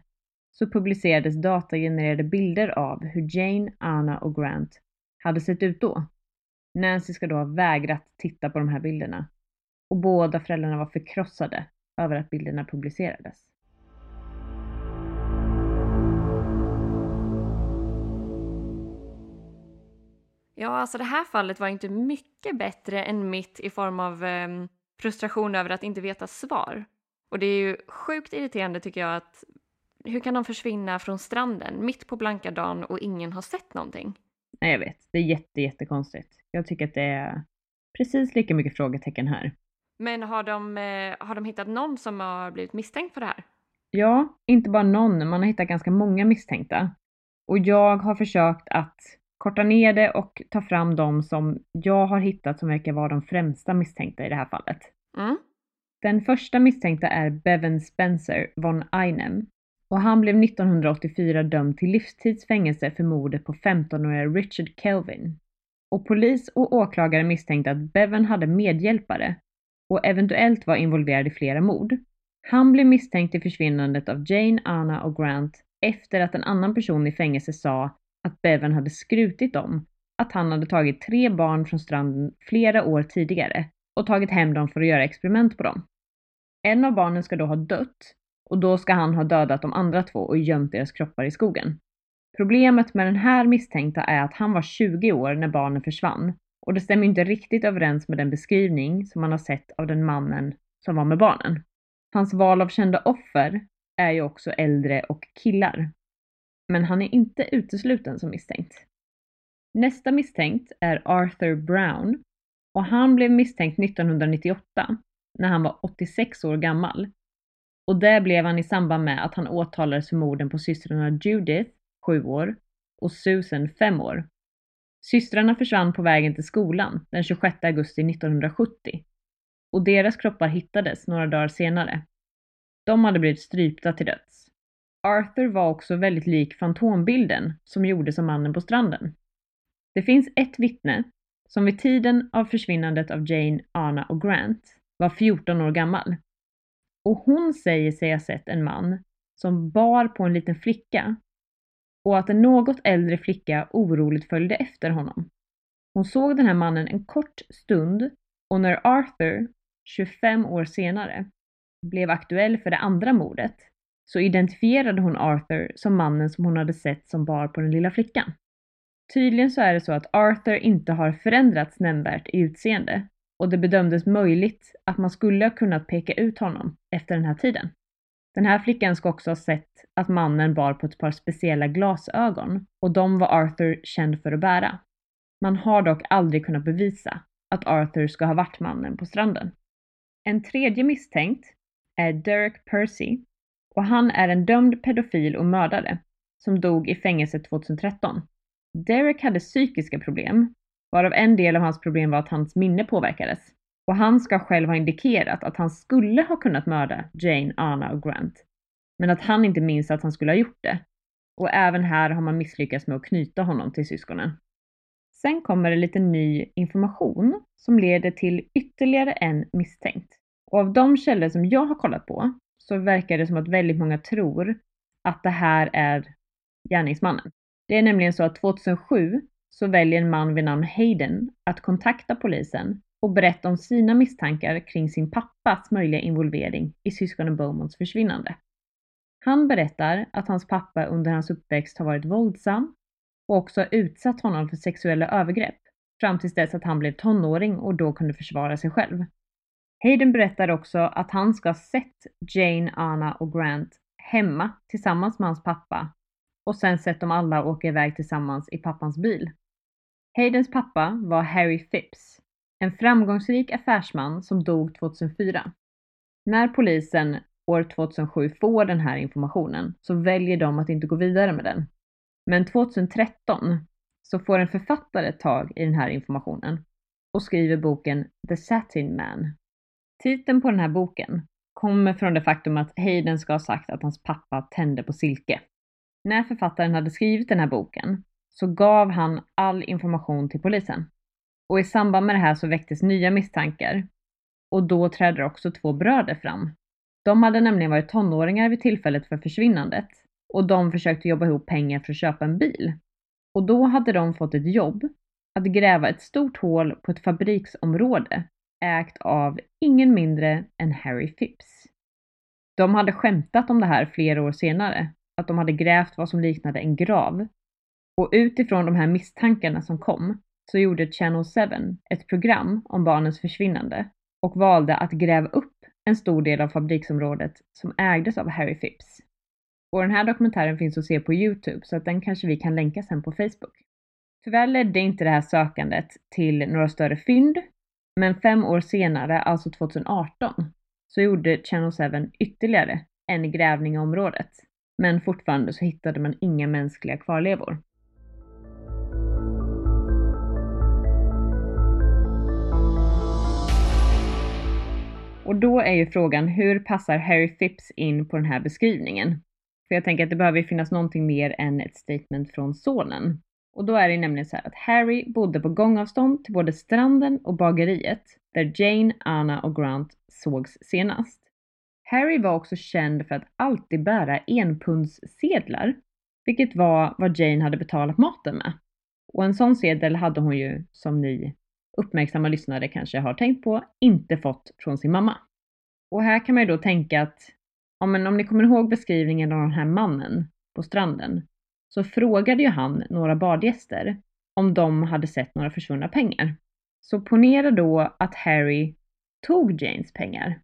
så publicerades datagenererade bilder av hur Jane, Anna och Grant hade sett ut då. Nancy ska då ha vägrat titta på de här bilderna och båda föräldrarna var förkrossade över att bilderna publicerades. Ja, alltså det här fallet var inte mycket bättre än mitt i form av eh, frustration över att inte veta svar. Och det är ju sjukt irriterande tycker jag att hur kan de försvinna från stranden mitt på blanka dagen och ingen har sett någonting? Nej, jag vet. Det är jätte, jättekonstigt. Jag tycker att det är precis lika mycket frågetecken här. Men har de, eh, har de hittat någon som har blivit misstänkt för det här? Ja, inte bara någon. Man har hittat ganska många misstänkta. Och jag har försökt att korta ner det och ta fram de som jag har hittat som verkar vara de främsta misstänkta i det här fallet. Mm. Den första misstänkta är Bevan Spencer von Einem och han blev 1984 dömd till livstidsfängelse för mordet på 15-åriga Richard Kelvin. Och polis och åklagare misstänkte att Bevan hade medhjälpare och eventuellt var involverad i flera mord. Han blev misstänkt i försvinnandet av Jane, Anna och Grant efter att en annan person i fängelse sa att Bevan hade skrutit om att han hade tagit tre barn från stranden flera år tidigare och tagit hem dem för att göra experiment på dem. En av barnen ska då ha dött och då ska han ha dödat de andra två och gömt deras kroppar i skogen. Problemet med den här misstänkta är att han var 20 år när barnen försvann och det stämmer inte riktigt överens med den beskrivning som man har sett av den mannen som var med barnen. Hans val av kända offer är ju också äldre och killar. Men han är inte utesluten som misstänkt. Nästa misstänkt är Arthur Brown och han blev misstänkt 1998 när han var 86 år gammal. Och det blev han i samband med att han åtalades för morden på systrarna Judith, 7 år, och Susan, 5 år. Systrarna försvann på vägen till skolan den 26 augusti 1970 och deras kroppar hittades några dagar senare. De hade blivit strypta till döds. Arthur var också väldigt lik fantombilden som gjordes av mannen på stranden. Det finns ett vittne som vid tiden av försvinnandet av Jane, Anna och Grant var 14 år gammal. Och hon säger sig ha sett en man som bar på en liten flicka och att en något äldre flicka oroligt följde efter honom. Hon såg den här mannen en kort stund och när Arthur, 25 år senare, blev aktuell för det andra mordet så identifierade hon Arthur som mannen som hon hade sett som bar på den lilla flickan. Tydligen så är det så att Arthur inte har förändrats nämnvärt i utseende och det bedömdes möjligt att man skulle ha kunnat peka ut honom efter den här tiden. Den här flickan ska också ha sett att mannen bar på ett par speciella glasögon och de var Arthur känd för att bära. Man har dock aldrig kunnat bevisa att Arthur ska ha varit mannen på stranden. En tredje misstänkt är Derek Percy och han är en dömd pedofil och mördare som dog i fängelse 2013. Derek hade psykiska problem, varav en del av hans problem var att hans minne påverkades. Och han ska själv ha indikerat att han skulle ha kunnat mörda Jane, Anna och Grant. Men att han inte minns att han skulle ha gjort det. Och även här har man misslyckats med att knyta honom till syskonen. Sen kommer det lite ny information som leder till ytterligare en misstänkt. Och av de källor som jag har kollat på så verkar det som att väldigt många tror att det här är gärningsmannen. Det är nämligen så att 2007 så väljer en man vid namn Hayden att kontakta polisen och berätta om sina misstankar kring sin pappas möjliga involvering i syskonen Bowmans försvinnande. Han berättar att hans pappa under hans uppväxt har varit våldsam och också utsatt honom för sexuella övergrepp fram tills dess att han blev tonåring och då kunde försvara sig själv. Hayden berättar också att han ska ha sett Jane, Anna och Grant hemma tillsammans med hans pappa och sen sett dem alla åka iväg tillsammans i pappans bil. Haydens pappa var Harry Phipps, en framgångsrik affärsman som dog 2004. När polisen år 2007 får den här informationen så väljer de att inte gå vidare med den. Men 2013 så får en författare tag i den här informationen och skriver boken The Satin Man. Titeln på den här boken kommer från det faktum att Hayden ska ha sagt att hans pappa tände på silke. När författaren hade skrivit den här boken så gav han all information till polisen. Och i samband med det här så väcktes nya misstankar. Och då träder också två bröder fram. De hade nämligen varit tonåringar vid tillfället för försvinnandet och de försökte jobba ihop pengar för att köpa en bil. Och då hade de fått ett jobb att gräva ett stort hål på ett fabriksområde ägt av ingen mindre än Harry Phipps. De hade skämtat om det här flera år senare, att de hade grävt vad som liknade en grav. Och utifrån de här misstankarna som kom så gjorde Channel 7 ett program om barnens försvinnande och valde att gräva upp en stor del av fabriksområdet som ägdes av Harry Phipps. Och den här dokumentären finns att se på Youtube så att den kanske vi kan länka sen på Facebook. Tyvärr ledde inte det här sökandet till några större fynd, men fem år senare, alltså 2018, så gjorde Channel 7 ytterligare en grävning i området. Men fortfarande så hittade man inga mänskliga kvarlevor. Och då är ju frågan, hur passar Harry Phipps in på den här beskrivningen? För jag tänker att det behöver finnas någonting mer än ett statement från sonen. Och då är det nämligen så här att Harry bodde på gångavstånd till både stranden och bageriet där Jane, Anna och Grant sågs senast. Harry var också känd för att alltid bära enpundssedlar, vilket var vad Jane hade betalat maten med. Och en sån sedel hade hon ju, som ni uppmärksamma lyssnare kanske har tänkt på, inte fått från sin mamma. Och här kan man ju då tänka att ja, men om ni kommer ihåg beskrivningen av den här mannen på stranden så frågade ju han några badgäster om de hade sett några försvunna pengar. Så ponera då att Harry tog Janes pengar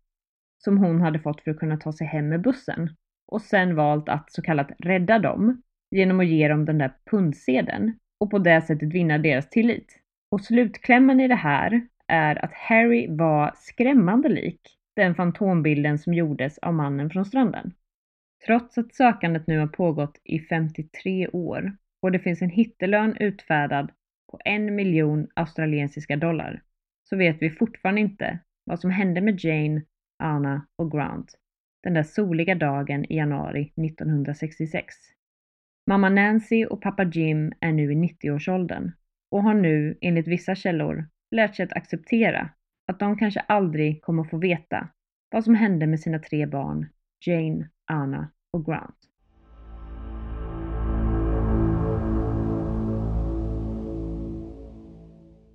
som hon hade fått för att kunna ta sig hem med bussen och sen valt att så kallat rädda dem genom att ge dem den där pundsedeln och på det sättet vinna deras tillit. Och slutklämmen i det här är att Harry var skrämmande lik den fantombilden som gjordes av mannen från stranden. Trots att sökandet nu har pågått i 53 år och det finns en hittelön utfärdad på en miljon australiensiska dollar så vet vi fortfarande inte vad som hände med Jane, Anna och Grant den där soliga dagen i januari 1966. Mamma Nancy och pappa Jim är nu i 90-årsåldern och har nu, enligt vissa källor, lärt sig att acceptera att de kanske aldrig kommer få veta vad som hände med sina tre barn, Jane, Anna och Grant.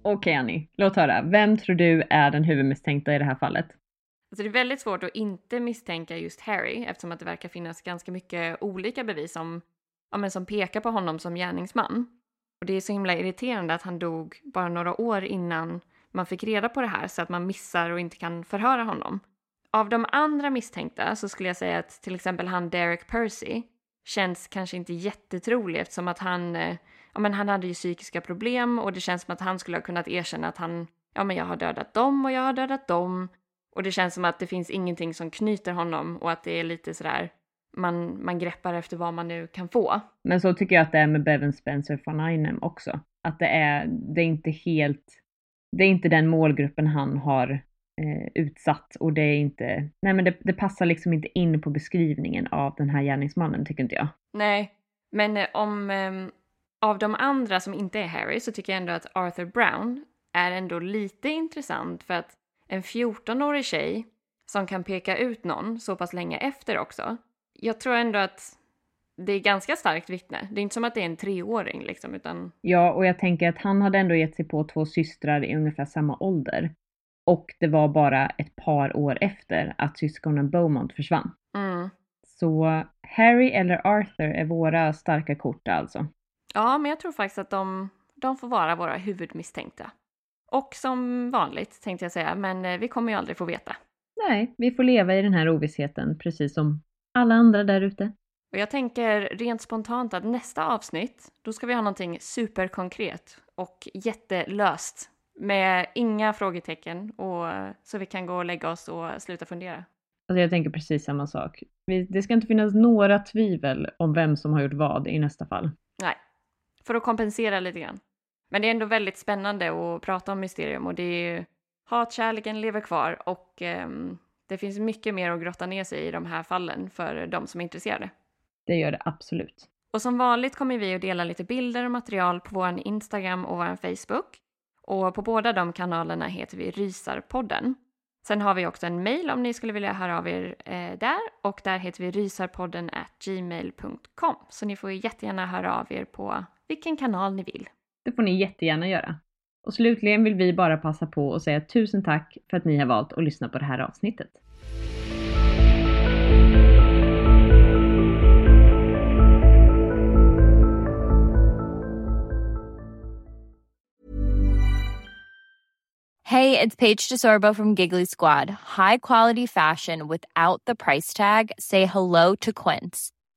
Okej okay, Annie, låt höra. Vem tror du är den huvudmisstänkta i det här fallet? Alltså det är väldigt svårt att inte misstänka just Harry eftersom att det verkar finnas ganska mycket olika bevis som, ja, men som pekar på honom som gärningsman. Och det är så himla irriterande att han dog bara några år innan man fick reda på det här så att man missar och inte kan förhöra honom. Av de andra misstänkta så skulle jag säga att till exempel han Derek Percy känns kanske inte jättetrolig eftersom att han, eh, ja men han hade ju psykiska problem och det känns som att han skulle ha kunnat erkänna att han, ja men jag har dödat dem och jag har dödat dem. Och det känns som att det finns ingenting som knyter honom och att det är lite sådär, man, man greppar efter vad man nu kan få. Men så tycker jag att det är med Bevan Spencer von Einem också. Att det är, det är inte helt, det är inte den målgruppen han har eh, utsatt och det är inte, nej men det, det, passar liksom inte in på beskrivningen av den här gärningsmannen tycker inte jag. Nej, men eh, om, eh, av de andra som inte är Harry så tycker jag ändå att Arthur Brown är ändå lite intressant för att en 14-årig tjej som kan peka ut någon så pass länge efter också. Jag tror ändå att det är ganska starkt vittne. Det är inte som att det är en treåring liksom, utan... Ja, och jag tänker att han hade ändå gett sig på två systrar i ungefär samma ålder. Och det var bara ett par år efter att syskonen Beaumont försvann. Mm. Så Harry eller Arthur är våra starka kort alltså. Ja, men jag tror faktiskt att de, de får vara våra huvudmisstänkta. Och som vanligt tänkte jag säga, men eh, vi kommer ju aldrig få veta. Nej, vi får leva i den här ovissheten precis som alla andra där ute. Och jag tänker rent spontant att nästa avsnitt, då ska vi ha någonting superkonkret och jättelöst med inga frågetecken och så vi kan gå och lägga oss och sluta fundera. Alltså jag tänker precis samma sak. Det ska inte finnas några tvivel om vem som har gjort vad i nästa fall. Nej, för att kompensera lite grann. Men det är ändå väldigt spännande att prata om mysterium och det är ju hatkärleken lever kvar och um, det finns mycket mer att grotta ner sig i de här fallen för de som är intresserade. Det gör det absolut. Och som vanligt kommer vi att dela lite bilder och material på vår Instagram och vår Facebook. Och på båda de kanalerna heter vi Rysarpodden. Sen har vi också en mail om ni skulle vilja höra av er eh, där och där heter vi rysarpodden gmail.com. Så ni får jättegärna höra av er på vilken kanal ni vill. Det får ni jättegärna göra. Och slutligen vill vi bara passa på att säga tusen tack för att ni har valt att lyssna på det här avsnittet. Hej, det är Paige DeSorbo från Giggly Squad. High quality fashion without the price tag. Say hello to Quince.